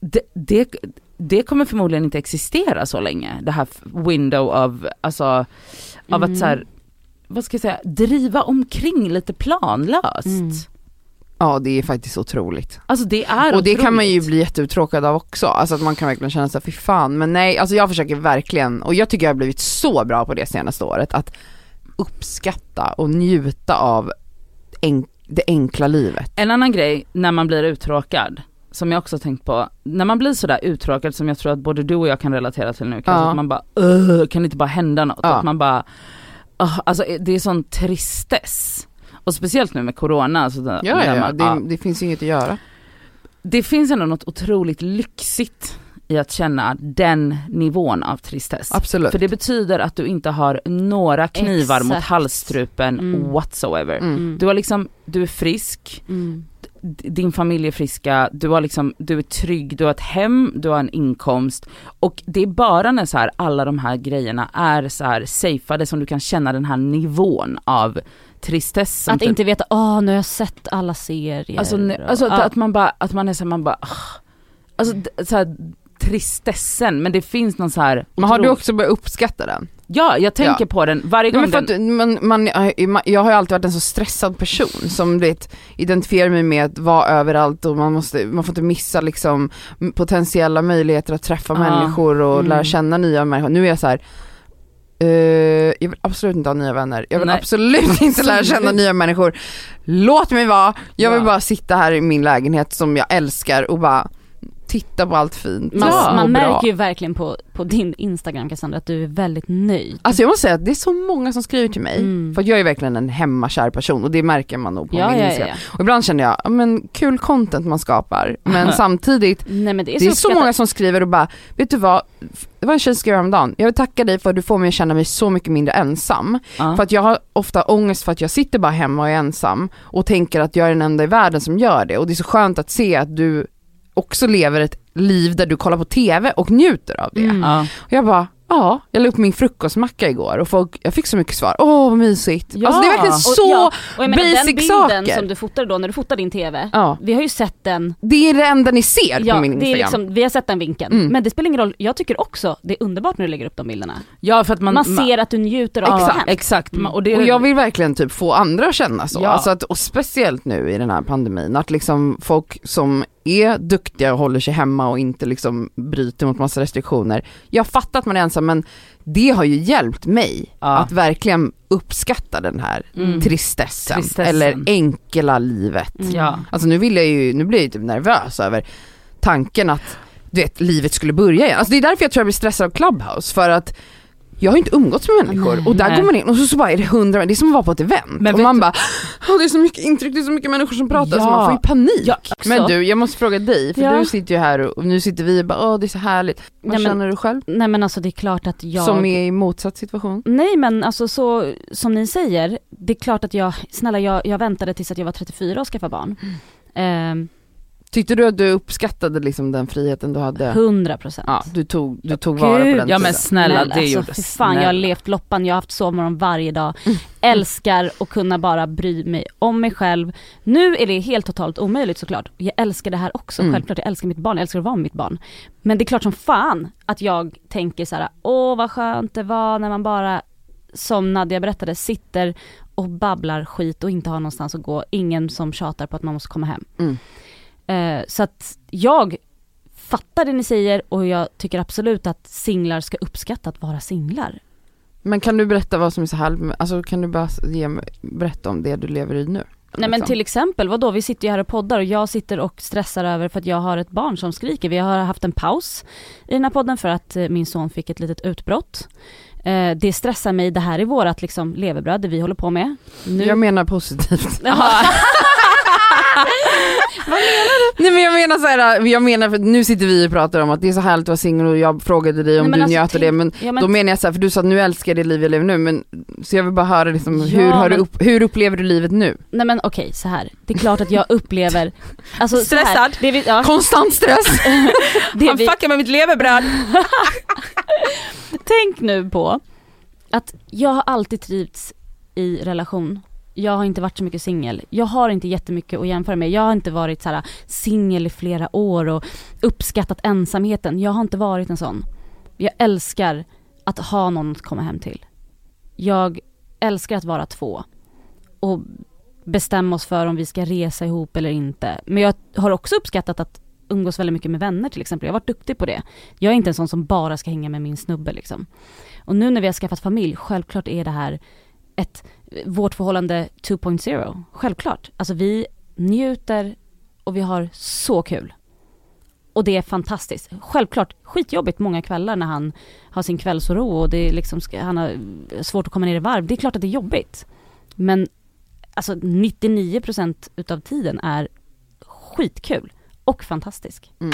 Det, det, det kommer förmodligen inte existera så länge, det här window av, alltså, av Mm. att så här, vad ska jag säga, driva omkring lite planlöst. Mm. Ja det är faktiskt otroligt. Alltså det är Och det kan man ju otroligt. bli jätteuttråkad av också, alltså att man kan verkligen känna sig fy fan, men nej alltså jag försöker verkligen, och jag tycker jag har blivit så bra på det senaste året, att uppskatta och njuta av en, det enkla livet. En annan grej när man blir uttråkad, som jag också tänkt på, när man blir sådär uttråkad som jag tror att både du och jag kan relatera till nu, kanske Ja. att man bara "Ugh, kan det inte bara hända något? Ja. Att man bara, "Åh", alltså det är sån tristess. Och speciellt nu med corona. Alltså, där- Ja, ja, ja. man- Det, det finns ju inget att göra. det finns ändå något otroligt lyxigt i att känna den nivån av tristess. Absolut. För det betyder att du inte har några knivar mot Exakt. halsstrupen Mm. whatsoever. Mm. Mm. Du har liksom, du är frisk, Mm. din familj är friska, du har liksom, du är trygg, du har ett hem, du har en inkomst och det är bara när så här, alla de här grejerna är så här safeade som du kan känna den här nivån av tristess. Att typ- inte veta, åh nu har jag sett alla serier. Alltså, och- alltså att, ja. att man bara, att man är så här, man bara, ah. alltså så här, tristessen men det finns någon så här Men har du också börjat uppskatta den? Ja jag tänker Ja. på den varje gång men för den, att man, man, jag har ju alltid varit en så stressad person som vet, identifierar mig med att vara överallt och man, måste, man får inte missa liksom potentiella möjligheter att träffa Ja. människor och Mm. lära känna nya människor. Nu är jag så här. eh, jag vill absolut inte ha nya vänner, jag vill Nej. absolut inte lära känna nya människor. Låt mig vara, jag vill Ja. bara sitta här i min lägenhet som jag älskar och bara titta på allt fint. Man, Ja. man märker ju verkligen på, på din Instagram Cassandra att du är väldigt nöjd. Alltså jag måste säga att det är så många som skriver till mig, Mm. för att jag är verkligen en hemmakär person och det märker man nog på Ja, min ja, Instagram. ja. Och ibland känner jag, ja men kul content man skapar, men (laughs) samtidigt, Nej men det är det så är så många som skriver och bara, vet du vad, det var en tjej som skrev häromdagen, jag vill tacka dig för att du får mig att känna mig så mycket mindre ensam. För att jag har ofta ångest för att jag sitter bara hemma och är ensam och tänker att jag är den enda i världen som gör det och det är så skönt att se att du också lever ett liv där du kollar på TV och njuter av det. Mm. ja. Och jag bara, ja, jag la upp min frukostmacka igår och folk, jag fick så mycket svar, åh vad mysigt. Ja. Alltså det är verkligen Och- så, ja, och jag menar, den basic bilden saker. som du fotade då när du fotade din TV, ja. vi har ju sett den, Det är det enda ni ser ja på min det är Instagram. liksom, vi har sett den vinkeln. Mm. Men det spelar ingen roll, jag tycker också det är underbart när du lägger upp de bilderna. ja för att man, Man, ser att du njuter av som hänt. exakt. Mm. Och, det, Och jag vill verkligen typ få andra att känna så. Ja. Alltså att, och speciellt nu i den här pandemin, att liksom folk som är duktiga och håller sig hemma och inte liksom bryter mot massa restriktioner. Jag fattar att man är ensam men det har ju hjälpt mig Ja. att verkligen uppskatta den här Mm. tristessen, Tristessen. eller enkla livet. Mm. Ja. Alltså nu vill jag ju, nu blir jag ju typ nervös över tanken att du vet, livet skulle börja igen. Alltså det är därför jag tror jag blir stressad av Clubhouse, för att jag har inte umgåtts med människor Nej. och där Nej. går man in och så, så bara är det hundra, det är som att vara på ett event Men och man du- bara, "Åh, det är så mycket intryck, det är så mycket människor som pratar så Ja. man får ju panik. Men du, jag måste fråga dig, för Ja. du sitter ju här och, nu sitter vi och bara, åh det är så härligt. Vad Nej, men- känner du själv? Nej men alltså det är klart att jag... Som är i motsatt situation? Nej men alltså så, som ni säger, det är klart att jag, snälla jag, jag väntade tills att jag var 34 och skaffade barn. Ehm, Tyckte du att du uppskattade liksom den friheten du hade? 100 procent. Ja, du tog, du tog vara på den Ja men tiden. snälla Men det alltså, gjorde fan jag har snälla. levt loppan, jag har haft sovmorgon varje dag. (laughs) Älskar att kunna bara bry mig om mig själv. Nu är det helt totalt omöjligt såklart. Jag älskar det här också, Mm. självklart jag älskar mitt barn, jag älskar att vara med mitt barn. Men det är klart som fan att jag tänker så här: åh vad skönt det var när man bara, som Nadja berättade, sitter och babblar skit och inte har någonstans att gå. Ingen som tjatar på att man måste komma hem. Mm. Eh, så att jag fattar det ni säger och jag tycker absolut att singlar ska uppskatta att vara singlar. Men kan du berätta vad som är så här, alltså kan du bara ge berätta om det du lever i nu? Nej men Liksom. till exempel, vadå vi sitter ju här och poddar och jag sitter och stressar över för att jag har ett barn som skriker. Vi har haft en paus i den här podden för att eh, min son fick ett litet utbrott. Eh, det stressar mig, det här är vårat liksom levebröd, det vi håller på med. Nu... Jag menar positivt. (laughs) (laughs) Jaha. Nej men jag menar så här, jag menar för nu sitter vi och pratar om att det är så härligt att vara singel och jag frågade dig om Nej, du alltså, njöt av det men ja, men, då menar jag så här, för du sa att nu älskar jag det liv jag lever nu men så jag vill bara höra liksom, Ja, hur, har du men- upp, hur upplever du livet nu? nej men okej så här. det är klart att jag upplever, alltså Stressad. det vi, ja, Konstant stress! (laughs) det Han vi, fuckar med mitt levebröd. (laughs) tänk nu på att jag har alltid trivts i relation. Jag har inte varit så mycket singel. Jag har inte jättemycket att jämföra med. Jag har inte varit så här äh, singel i flera år och uppskattat ensamheten. Jag har inte varit en sån. Jag älskar att ha någon att komma hem till. Jag älskar att vara två och bestämma oss för om vi ska resa ihop eller inte. Men jag har också uppskattat att umgås väldigt mycket med vänner till exempel. Jag har varit duktig på det. Jag är inte en sån som bara ska hänga med min snubbe liksom. Och nu när vi har skaffat familj, självklart är det här ett, vårt förhållande 2.0. Självklart. Alltså vi njuter och vi har så kul. Och det är fantastiskt. Självklart skitjobbigt många kvällar när han har sin kvällsoro och det är liksom, han har svårt att komma ner i varv. Det är klart att det är jobbigt. Men alltså 99% utav tiden är skitkul och fantastisk. Mm.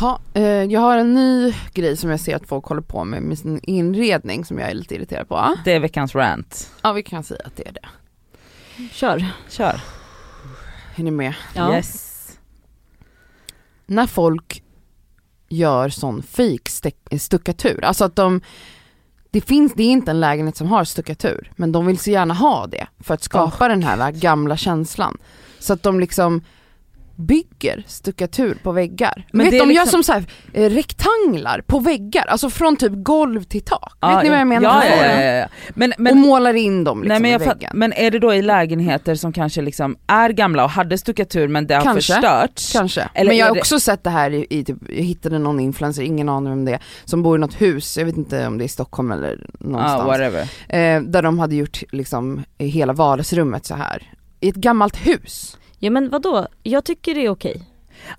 Ha, eh, jag har en ny grej som jag ser att folk håller på med med sin inredning som jag är lite irriterad på. Det är veckans rant. Ja vi kan säga att det är det. Kör. Kör. Är ni med? Ja. Yes. När folk gör sån fake stuckatur, alltså att de det finns, det är inte en lägenhet som har stuckatur, men de vill så gärna ha det för att skapa den här gamla känslan. Så att de liksom bygger stuckatur på väggar. Men Vet, de gör liksom- som så här, eh, rektanglar på väggar, alltså från typ golv till tak. Ja, Vet ni vad jag menar? Ja, ja, ja, ja. Men, och men, målar in dem liksom nej, men, i jag fatt, väggen. men är det då i lägenheter som kanske liksom är gamla och hade stuckatur men det har Kanske. förstörts? Kanske. Eller men jag har det- också sett det här i, i typ, jag hittade någon influencer, ingen aning om det som bor i något hus, jag vet inte om det är i Stockholm eller någonstans. whatever. eh, där de hade gjort liksom hela vardagsrummet så här i ett gammalt hus. Ja men vadå, jag tycker det är okej.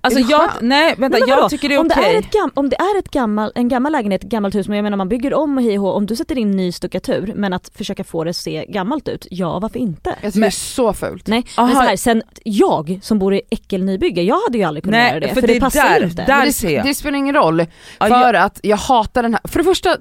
Alltså Är jag, nej vänta Nej, vadå? jag tycker det är om, okej. det är ett gam, om det är ett gammal, en gammal lägenhet, ett gammalt hus, men jag menar man bygger om och hej och om du sätter in ny stuckatur men att försöka få det att se gammalt ut, ja varför inte? Jag tycker Men- det är så fult. Nej Aha. men så här, sen jag som bor i äckelnybygge, jag hade ju aldrig kunnat Nej, göra det för för, det det, passar där- inte. där- det, det spelar ingen roll, Ja, för jag, att jag hatar den här, för det första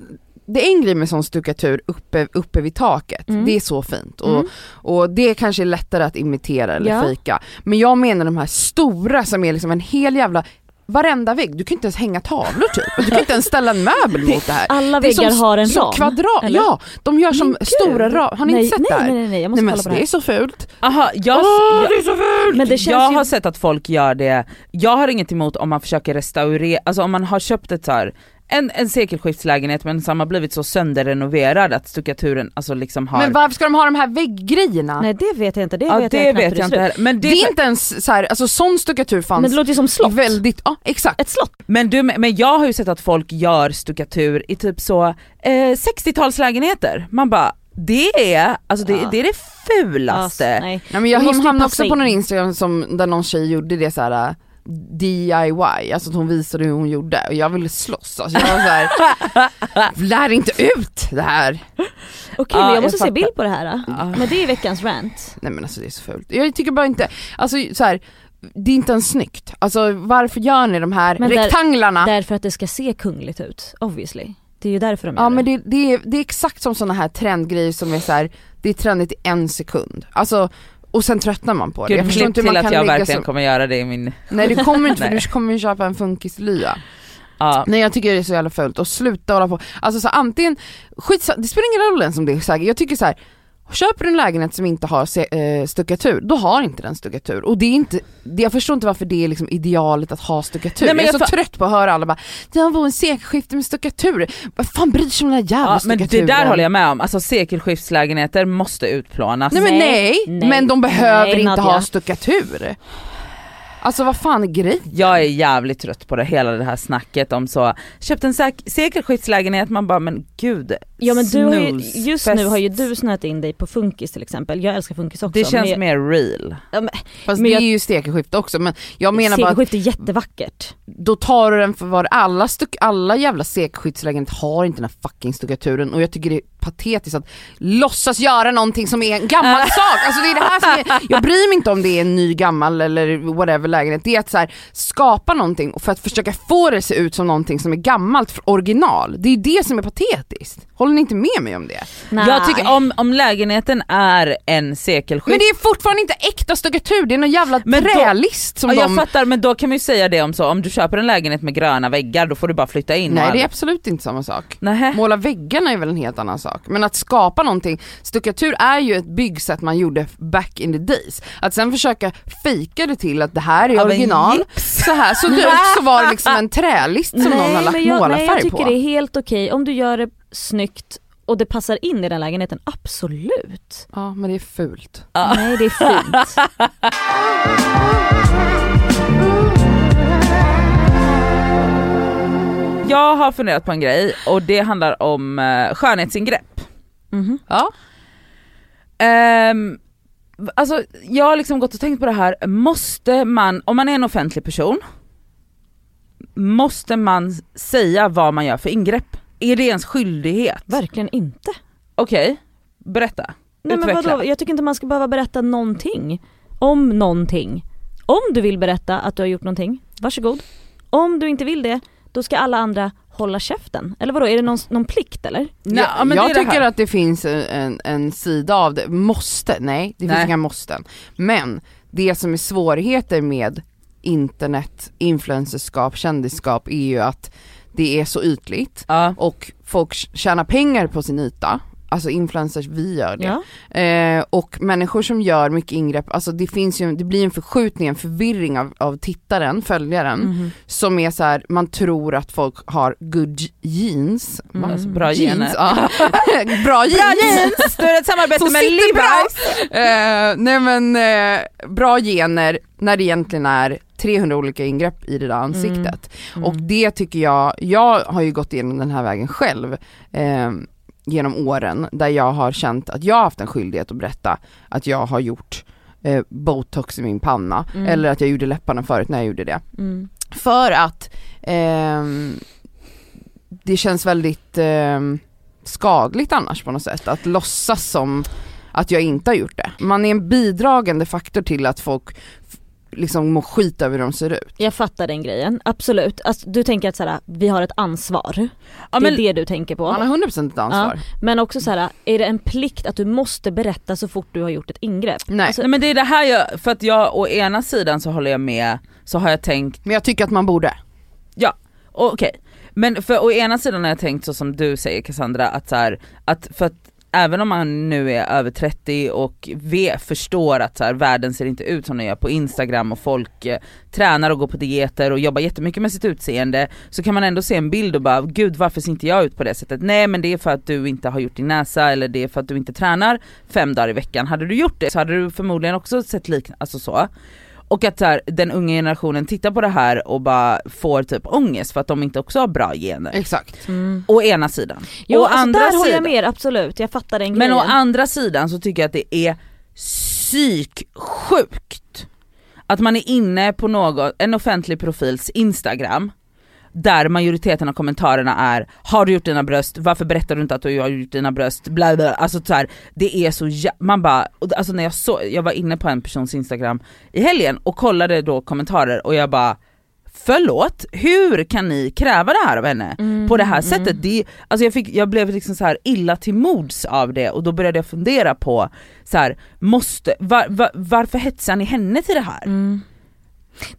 det är en grej med sån stuckatur uppe, uppe vid taket, Mm. det är så fint och, Mm. och det kanske är lättare att imitera eller Ja. fejka. Men jag menar de här stora som är liksom en hel jävla, varenda vägg, du kan inte ens hänga tavlor typ, du kan inte ens ställa en möbel mot det här. Alla Det väggar som, har en ram. kvadrat, eller? ja de gör som gud. stora ram, har ni nej, inte sett nej, det här? Nej nej nej, jag Nej måste men kolla på det det är här. så fult. aha, jag, Åh, jag, det är så fult! Men det känns jag ju... har sett att folk gör det, jag har inget emot om man försöker restaurera, alltså om man har köpt ett så här, en, en sekelskiftslägenhet men som har blivit så sönderrenoverad att stuckaturen alltså liksom har... Men varför ska de ha de här vägggrejerna? Nej det vet jag inte, det ja vet det jag vet jag inte heller. Men det, Det är inte ens så här, alltså sån stuckatur fanns Men det låter ju som slott. väldigt, ja exakt. Ett slott. Men, du, men jag har ju sett att folk gör stuckatur i typ så eh, 60-talslägenheter. Man bara, det är, alltså det, Ja. det är det fulaste. Alltså, nej. Nej men jag hamnade också på någon instagram som, där någon tjej gjorde det så här äh, DIY, alltså att hon visade hur hon gjorde och jag ville slåss alltså jag var såhär, (laughs) lär inte ut det här! Okej Ja, men jag jag måste se fattar. bild på det här. Ja. Men det är veckans rant. Nej men alltså det är så fult. Jag tycker bara inte, alltså så här, det är inte ens snyggt. Alltså varför gör ni de här Men där- rektanglarna? Därför att det ska se kungligt ut, obviously. Det är ju därför de gör Ja men det, det, är, det är exakt som sådana här trendgrejer som är så här, det är trendigt i en sekund. Alltså, och sen tröttnar man på det. Gud, klipp hur till att jag verkligen så- kommer göra det i min... Nej det kommer inte för (laughs) du kommer ju köpa en funkislya. Ja. Nej jag tycker det är så jävla fult och sluta hålla på. Alltså så antingen, skit, det spelar ingen roll ens om det är säkert. Jag tycker så här. Köper du en lägenhet som inte har eh, stuckatur, då har inte den stuckatur. Och det är inte, det, jag förstår inte varför det är liksom idealet att ha stuckatur. Nej, men jag är jag så fa- trött på att höra alla bara “det var en sekelskifte med stuckatur”. Vad fan bryr sig om den där jävla Ja, men stuckaturen? det där håller jag med om, alltså sekelskiftslägenheter måste utplanas. Nej men nej, Nej, nej, men de behöver nej, inte Nadja. ha stuckatur. Alltså vad fan är grejen? Jag är jävligt trött på det, hela det här snacket om så, köpt en säk- sekelskiftslägenhet, man bara men gud, Ja men du har ju, just fest. nu har ju du snöat in dig på funkis till exempel, jag älskar funkis också. Det känns men mer real. ja, men, Fast Men det jag- är ju sekelskifte också men jag menar bara att sekelskift är jättevackert. då tar du den för vad alla, stuck, alla jävla sekelskiftslägenheter har inte den här fucking stuckaturen och jag tycker det är patetiskt att låtsas göra någonting som är en gammal sak. Alltså det är det här som är, (laughs) jag bryr mig inte om det är en ny gammal eller whatever lägenhet, det är att så här, skapa någonting för att försöka få det att se ut som någonting som är gammalt original. Det är det som är patetiskt. Håller ni inte med mig om det? Nej. Jag tycker om, om lägenheten är en sekelskift Men det är fortfarande inte äkta stuckatur, det är någon jävla Men då- trälist som ja, jag de... fattar men då kan man ju säga det om så, om du köper en lägenhet med gröna väggar då får du bara flytta in Nej det är absolut inte samma sak. Nähä. Måla väggarna är väl en helt annan sak. Men att skapa någonting, stuckatur är ju ett byggsätt man gjorde back in the days. Att sen försöka fejka det till att det här är Av en original, så här såg det ut så var det liksom en (laughs) trälist som någon har lagt men jag, nej, jag målarfärg tycker på. det är helt okej om du gör det snyggt och det passar in i den lägenheten, absolut. Ja men det är fult. Ja. Nej det är fint. (laughs) Jag har funderat på en grej och det handlar om uh, skönhetsingrepp. Mhm. Ja. Ehm, alltså jag har liksom gått och tänkt på det här, måste man, om man är en offentlig person, måste man säga vad man gör för ingrepp? Är det ens skyldighet? Verkligen inte. Okej, berätta. Nej, men Utveckla. vadå? Jag tycker inte man ska behöva berätta någonting om någonting. Om du vill berätta att du har gjort någonting, varsågod. Om du inte vill det, då ska alla andra hålla käften. Eller vadå, är det någon, någon plikt eller? Nej, jag men jag det är det tycker här. att det finns en, en sida av det, måste, nej det finns Nej. inga måsten. Men det som är svårigheter med internet, influencerskap, kändisskap är ju att det är så ytligt Ja. och folk tjänar pengar på sin yta, alltså influencers, vi gör det. Ja. Eh, och människor som gör mycket ingrepp, alltså det finns ju, det blir en förskjutning, en förvirring av, av tittaren, följaren, Mhm. som är så här, man tror att folk har good jeans. Mm. Alltså, bra Jeans, gener. ja. (laughs) bra jeans! Då är det ett samarbete med bra. Levi's. Eh, nej men eh, bra gener när det egentligen är 300 olika ingrepp i det där ansiktet. Mm. Och det tycker jag, jag har ju gått igenom den här vägen själv eh, genom åren där jag har känt att jag har haft en skyldighet att berätta att jag har gjort eh, botox i min panna Mm. eller att jag gjorde läpparna förut när jag gjorde det. Mm. För att ehm, det känns väldigt ehm, skadligt annars på något sätt att låtsas som att jag inte har gjort det. Man är en bidragande faktor till att folk liksom mår skit över hur de ser ut. Jag fattar den grejen, absolut. Alltså, du tänker att såhär, vi har ett ansvar. Ja, det men, är det du tänker på. Man har 100% ett ansvar. Men också så här, är det en plikt att du måste berätta så fort du har gjort ett ingrepp? Nej. Alltså, nej men det är det här jag, för att jag å ena sidan så håller jag med, så har jag tänkt, Men jag tycker att man borde. och okej, men för å ena sidan har jag tänkt så som du säger Cassandra, att så här, att för att även om man nu är över 30 och vet, förstår att så här, världen ser inte ut som den gör på instagram och folk eh, tränar och går på dieter och jobbar jättemycket med sitt utseende så kan man ändå se en bild och bara gud varför ser inte jag ut på det sättet? Nej men det är för att du inte har gjort din näsa eller det är för att du inte tränar fem dagar i veckan. Hade du gjort det så hade du förmodligen också sett liknande, alltså så. Och att så här, den unga generationen tittar på det här och bara får typ ångest för att de inte också har bra gener. Exakt. mm. Å ena sidan. Jo, å alltså, andra där håller jag med absolut. Jag fattar den men grejen. å andra sidan så tycker jag att det är psyksjukt att man är inne på något, en offentlig profils instagram där majoriteten av kommentarerna är Har du gjort dina bröst? Varför berättar du inte att du har gjort dina bröst? Bla bla. Alltså så här, det är så jä- man bara, alltså när jag så, jag var inne på en persons instagram i helgen och kollade då kommentarer och jag bara förlåt, hur kan ni kräva det här av henne? Mm, på det här mm. sättet. Det, alltså jag, fick, jag blev liksom så här illa till mods av det och då började jag fundera på så här, måste, var, var, varför hetsar ni henne till det här? Mm.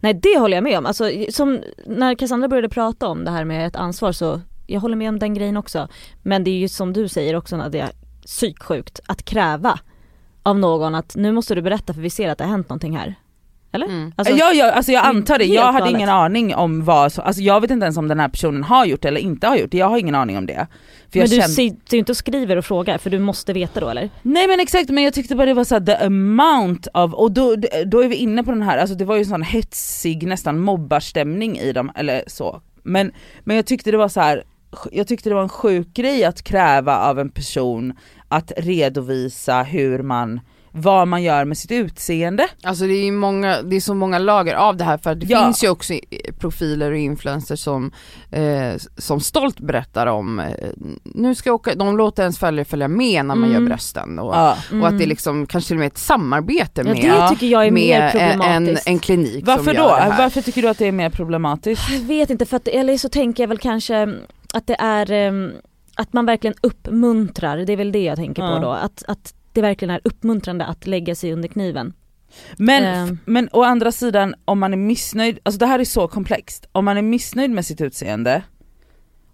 Nej det håller jag med om, alltså, som när Cassandra började prata om det här med ett ansvar så, jag håller med om den grejen också. Men det är ju som du säger också när det är psyksjukt att kräva av någon att nu måste du berätta för vi ser att det har hänt någonting här. Eller? Mm. Alltså, ja, ja, alltså jag är antar det, jag hade galet. ingen aning om vad, så- alltså jag vet inte ens om den här personen har gjort det eller inte har gjort det, jag har ingen aning om det. För jag men du kände- sitter ju inte och skriver och frågar för du måste veta då eller? Nej men exakt, men jag tyckte bara det var så här, the amount of, och då, då är vi inne på den här, alltså det var ju en sån hetsig nästan mobbarstämning i dem, eller så. Men, men jag tyckte det var så här, jag tyckte det var en sjuk grej att kräva av en person att redovisa hur man, vad man gör med sitt utseende. Alltså det är, ju många, det är så många lager av det här för det Ja. finns ju också profiler och influencers som, eh, som stolt berättar om, eh, nu ska jag åka, de låter ens följare följa med när man Mm. gör brösten och, Ja. och att det är liksom kanske till och med ett samarbete Ja med, det tycker jag är mer med eh, en, en klinik Varför som då? gör det här. Varför tycker du att det är mer problematiskt? Jag vet inte för att, eller så tänker jag väl kanske att det är ehm, att man verkligen uppmuntrar, det är väl det jag tänker Ja. på då. Att, att det verkligen är uppmuntrande att lägga sig under kniven. Men, Ehm. men å andra sidan, om man är missnöjd, alltså det här är så komplext, om man är missnöjd med sitt utseende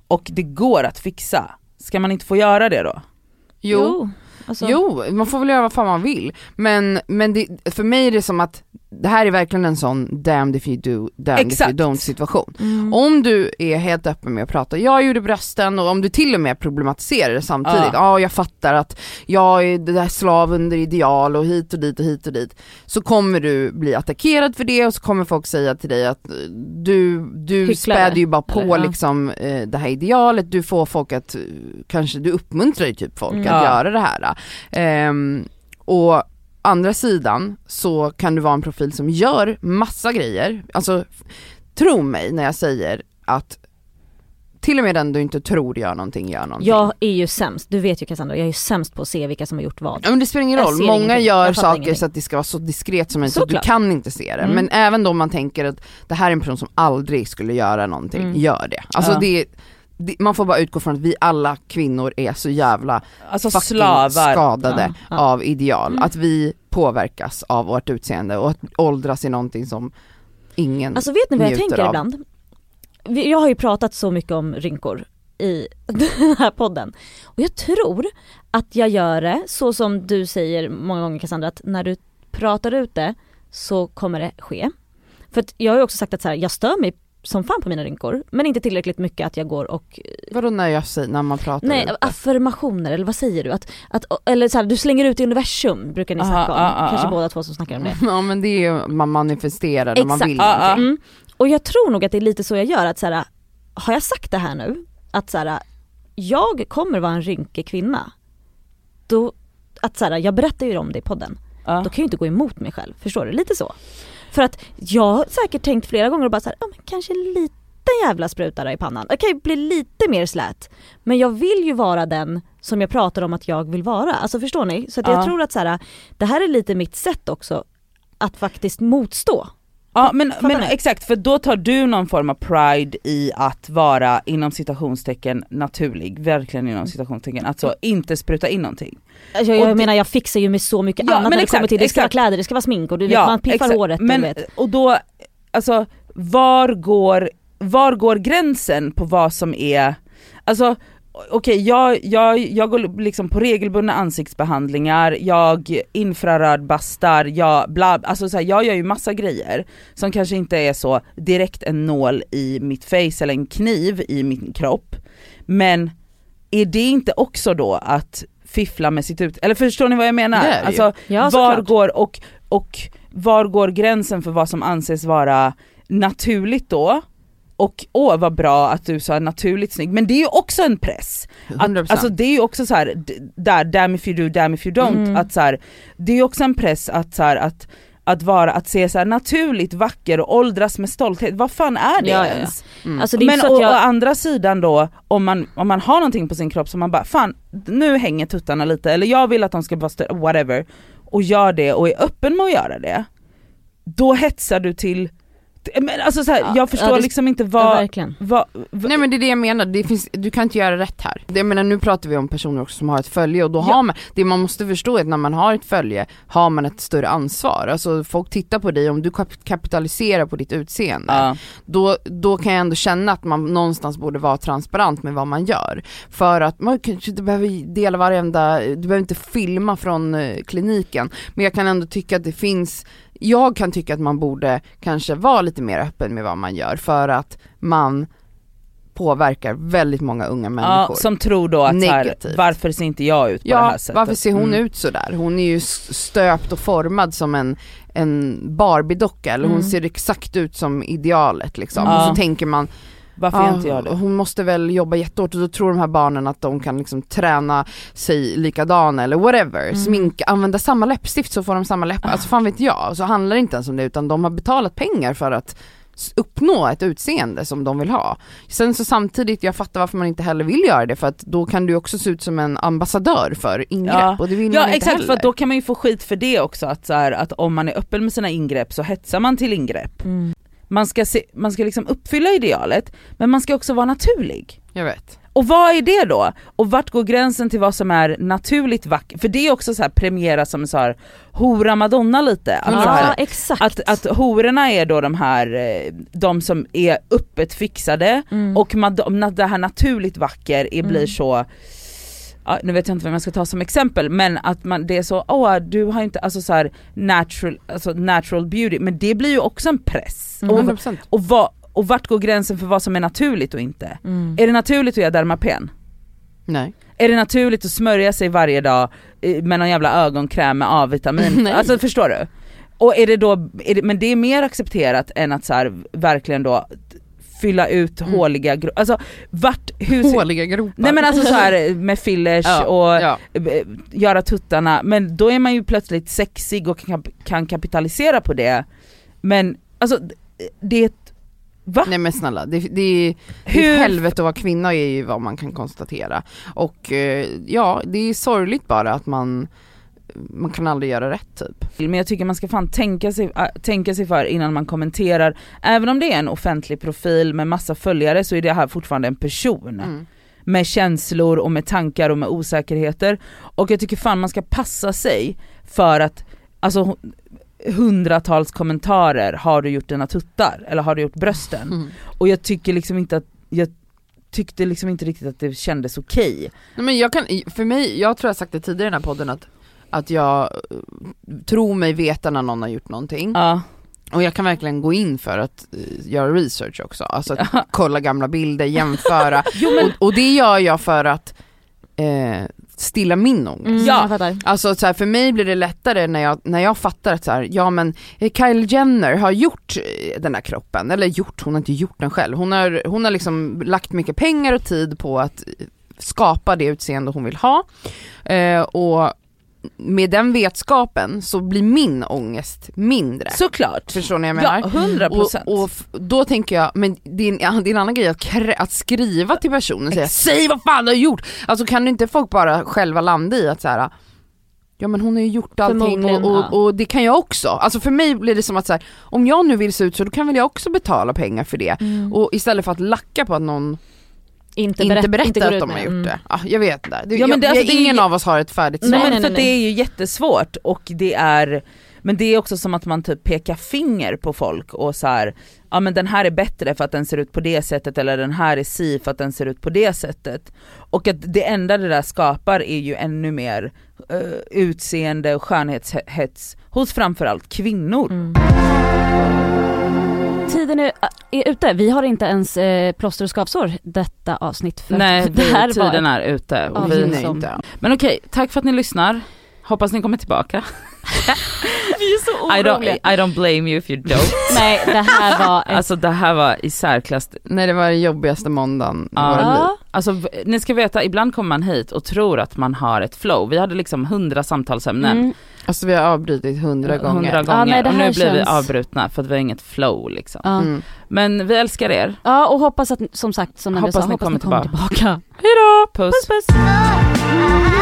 och det går att fixa, ska man inte få göra det då? Jo, alltså, jo, man får väl göra vad fan man vill. Men, men det, för mig är det som att det här är verkligen en sån damned if you do, damned Exakt. if you don't situation. Mm. Om du är helt öppen med att prata, jag gjorde brösten och om du till och med problematiserar det samtidigt, ja Ja. jag fattar att jag är det där slav under ideal och hit och dit och hit och dit. Så kommer du bli attackerad för det och så kommer folk säga till dig att eh, du, du späder ju bara på eller? Ja. liksom eh, det här idealet, du får folk att, eh, kanske du uppmuntrar ju typ folk Mm. att Ja. göra det här. Ehm, och andra sidan så kan du vara en profil som gör massa grejer, alltså tro mig när jag säger att till och med den du inte tror gör någonting gör någonting. Jag är ju sämst, du vet ju Cassandra, jag är ju sämst på att se vilka som har gjort vad. Ja, men det spelar ingen roll, många ingenting. gör saker ingenting. så att det ska vara så diskret som möjligt så du kan inte se det. Mm. Men även då man tänker att det här är en person som aldrig skulle göra någonting, Mm. gör det. Alltså Ja. det, man får bara utgå från att vi alla kvinnor är så jävla Alltså slavar. skadade Ja, ja. av ideal, Mm. att vi påverkas av vårt utseende och att åldras i någonting som ingen Alltså vet ni vad jag tänker av. ibland? Jag har ju pratat så mycket om rynkor i (laughs) den här podden. Och jag tror att jag gör det så som du säger många gånger Cassandra, att när du pratar ut det så kommer det ske. För att jag har ju också sagt att så här, jag stör mig som fan på mina rynkor, men inte tillräckligt mycket att jag går och Vadå när jag säger, när man pratar Nej, ut det? affirmationer eller vad säger du? Att, att, eller så här, du slänger ut i universum brukar ni Aha, snacka om, ah, ah, kanske ah. båda två som snackar om det. (laughs) Ja men det är ju, man manifesterar när man Exakt. vill Ah, ah. Mm. Och jag tror nog att det är lite så jag gör, att så här, har jag sagt det här nu, att så här, jag kommer vara en rynkig kvinna, då, att så här, jag berättar ju om det i podden, Ja. då kan jag ju inte gå emot mig själv, förstår du? Lite så. För att jag har säkert tänkt flera gånger och bara så här, ja, men kanske en liten jävla sprutare i pannan, jag kan ju bli lite mer slät. Men jag vill ju vara den som jag pratar om att jag vill vara, alltså förstår ni? Så att jag Ja. tror att så här, det här är lite mitt sätt också, att faktiskt motstå. Ja men, men exakt, för då tar du någon form av pride i att vara inom citationstecken naturlig, verkligen inom citationstecken, alltså inte spruta in någonting. Alltså, jag det- menar jag fixar ju med så mycket Ja, annat men när det exakt, kommer till, det ska exakt. vara kläder, det ska vara smink och du vet, man piffar exakt. håret men, och vet. Och då, alltså var går, var går gränsen på vad som är, alltså okej jag, jag, jag går liksom på regelbundna ansiktsbehandlingar, jag infrarödbastar, jag, bla, alltså så här, jag gör ju massa grejer som kanske inte är så direkt en nål i mitt face eller en kniv i min kropp. Men är det inte också då att fiffla med sitt ut, eller förstår ni vad jag menar? Det det alltså, Ja, var går, och, och var går gränsen för vad som anses vara naturligt då? Och åh vad bra att du sa naturligt snygg, men det är ju också en press. 100%. Att, alltså det är ju också så här, där, damn if you do, damn if you don't, Mm. att så här, det är ju också en press att så här, att att vara, att se så naturligt vacker och åldras med stolthet, vad fan är det Ja, ja, ja. ens? Mm. Alltså det är Men å, att å jag, andra sidan då, om man, om man har någonting på sin kropp som man bara fan nu hänger tuttarna lite eller jag vill att de ska vara större, whatever, och gör det och är öppen med att göra det, då hetsar du till, Men alltså så här, Ja, jag förstår ja, det- liksom inte Ja, vad, verkligen. vad, vad Nej men det är det jag menar, det finns, du kan inte göra rätt här. Jag menar nu pratar vi om personer också som har ett följe och då Ja. har man, det man måste förstå är att när man har ett följe har man ett större ansvar. Alltså folk tittar på dig, om du kap- kapitaliserar på ditt utseende, ja. då, då kan jag ändå känna att man någonstans borde vara transparent med vad man gör. För att man kanske inte behöver dela varenda, du behöver inte filma från eh, kliniken, men jag kan ändå tycka att det finns jag kan tycka att man borde kanske vara lite mer öppen med vad man gör för att man påverkar väldigt många unga ja, människor. som tror då att här, varfer ser inte jag ut på det Ja, här sättet? varför ser hon Mm. ut sådär? Hon är ju stöpt och formad som en, en Barbie-docka, eller hon Mm. ser exakt ut som idealet liksom. Ja. Och så tänker man, Varför Ja, gör inte jag det? Hon måste väl jobba jättehårt och då tror de här barnen att de kan liksom träna sig likadana eller whatever, Mm. sminka, använda samma läppstift så får de samma läppar, alltså fan vet jag. Så handlar det inte ens om det utan de har betalat pengar för att uppnå ett utseende som de vill ha. Sen så samtidigt, jag fattar varför man inte heller vill göra det för att då kan du också se ut som en ambassadör för ingrepp Ja. och det vill Ja man inte exakt heller. för att då kan man ju få skit för det också att, så här, att om man är öppen med sina ingrepp så hetsar man till ingrepp. Mm. Man ska, se, man ska liksom uppfylla idealet men man ska också vara naturlig. Jag vet. Och vad är det då? Och vart går gränsen till vad som är naturligt vackert? För det är också så här premieras som så här hora madonna lite. Att, Ja här, exakt. att, att hororna är då de här, eh, de som är öppet fixade Mm. och mad- det här naturligt vacker är, blir Mm. så Ja, nu vet jag inte vem jag ska ta som exempel men att man, det är så, åh du har inte, alltså så här natural, alltså natural beauty, men det blir ju också en press. Mm. Och, 100%. och, vad, och vart går gränsen för vad som är naturligt och inte? Mm. Är det naturligt att göra Dermapen? Nej. Är det naturligt att smörja sig varje dag eh, med någon jävla ögonkräm med A-vitamin? (laughs) Alltså förstår du? Och är det då, är det, men det är mer accepterat än att så här, verkligen då fylla ut Mm. håliga gro- alltså vart, hur Håliga gropar. Nej men alltså så här (laughs) med fillers ja, och ja. eh, göra tuttarna, men då är man ju plötsligt sexig och kan, kan kapitalisera på det. Men alltså det är ett, va? Nej men snälla, det, det är Hur- Hur? helvete att vara kvinna är ju vad man kan konstatera. Och eh, ja, det är sorgligt bara att man, man kan aldrig göra rätt typ. Men jag tycker man ska fan tänka sig, äh, tänka sig för innan man kommenterar. Även om det är en offentlig profil med massa följare så är det här fortfarande en person. Mm. Med känslor och med tankar och med osäkerheter. Och jag tycker fan man ska passa sig för att, alltså hundratals kommentarer, har du gjort dina tuttar? Eller har du gjort brösten? Mm. Och jag tycker liksom inte att, jag tyckte liksom inte riktigt att det kändes okej. Nej, men jag kan, för mig, jag tror jag sagt det tidigare i den här podden att, att jag eh, tror mig veta när någon har gjort någonting. Ja. Och jag kan verkligen gå in för att eh, göra research också, alltså att (laughs) kolla gamla bilder, jämföra. (laughs) Jo men, och, och det gör jag för att eh, stilla min ångest. Mm, Ja. Alltså så här, för mig blir det lättare när jag, när jag fattar att så här, ja men eh, Kylie Jenner har gjort den här kroppen, eller gjort, hon har inte gjort den själv. Hon har, hon har liksom lagt mycket pengar och tid på att skapa det utseende hon vill ha. Eh, och med den vetskapen så blir min ångest mindre. såklart. Förstår ni vad jag menar? Ja, hundra Och, procent. och då tänker jag, men det är, en, det är en annan grej att, att skriva till personen och säga säg vad fan du har gjort! Alltså kan inte folk bara själva landa i att så här. Ja men hon har ju gjort allting och, och, och det kan jag också. Alltså för mig blir det som att så här, om jag nu vill se ut så då kan väl jag också betala pengar för det. Mm. Och istället för att lacka på att någon inte, inte berätt, inte går att ut de har gjort Mm. det. Ja, jag vet inte. Det, Ja, men det- alltså, jag, det ingen ju- av oss har ett färdigt svar. Nej, Nej, men nej, för nej. det är ju jättesvårt och det är, men det är också som att man typ pekar finger på folk och så här, ja men den här är bättre för att den ser ut på det sättet eller den här är si för att den ser ut på det sättet. Och att det enda det där skapar är ju ännu mer eh, utseende och skönhetshets hos framförallt kvinnor. Mm. Tiden är, är ute, vi har inte ens eh, plåster och skavsår detta avsnitt för Nej, det här var tiden ett- är ute. Och vi som- inte. men okej, tack för att ni lyssnar. Hoppas ni kommer tillbaka. (laughs) Vi är så I don't, oroliga. I don't blame you if you don't. (laughs) Nej det här var ett, Alltså det här var i särklass Nej det var den jobbigaste måndagen i Ja. våra liv. Alltså ni ska veta, ibland kommer man hit och tror att man har ett flow. Vi hade liksom hundra samtalsämnen. mm, Alltså vi har avbrutit hundra gånger. Hundra gånger Ja, nej, det och nu här blir vi känns- avbrutna för att vi har inget flow liksom. Mm. Men vi älskar er. ja och hoppas att, som sagt, som Hoppas sa, ni hoppas kommer ni kommer tillbaka. tillbaka. Hejdå! Puss! Puss puss!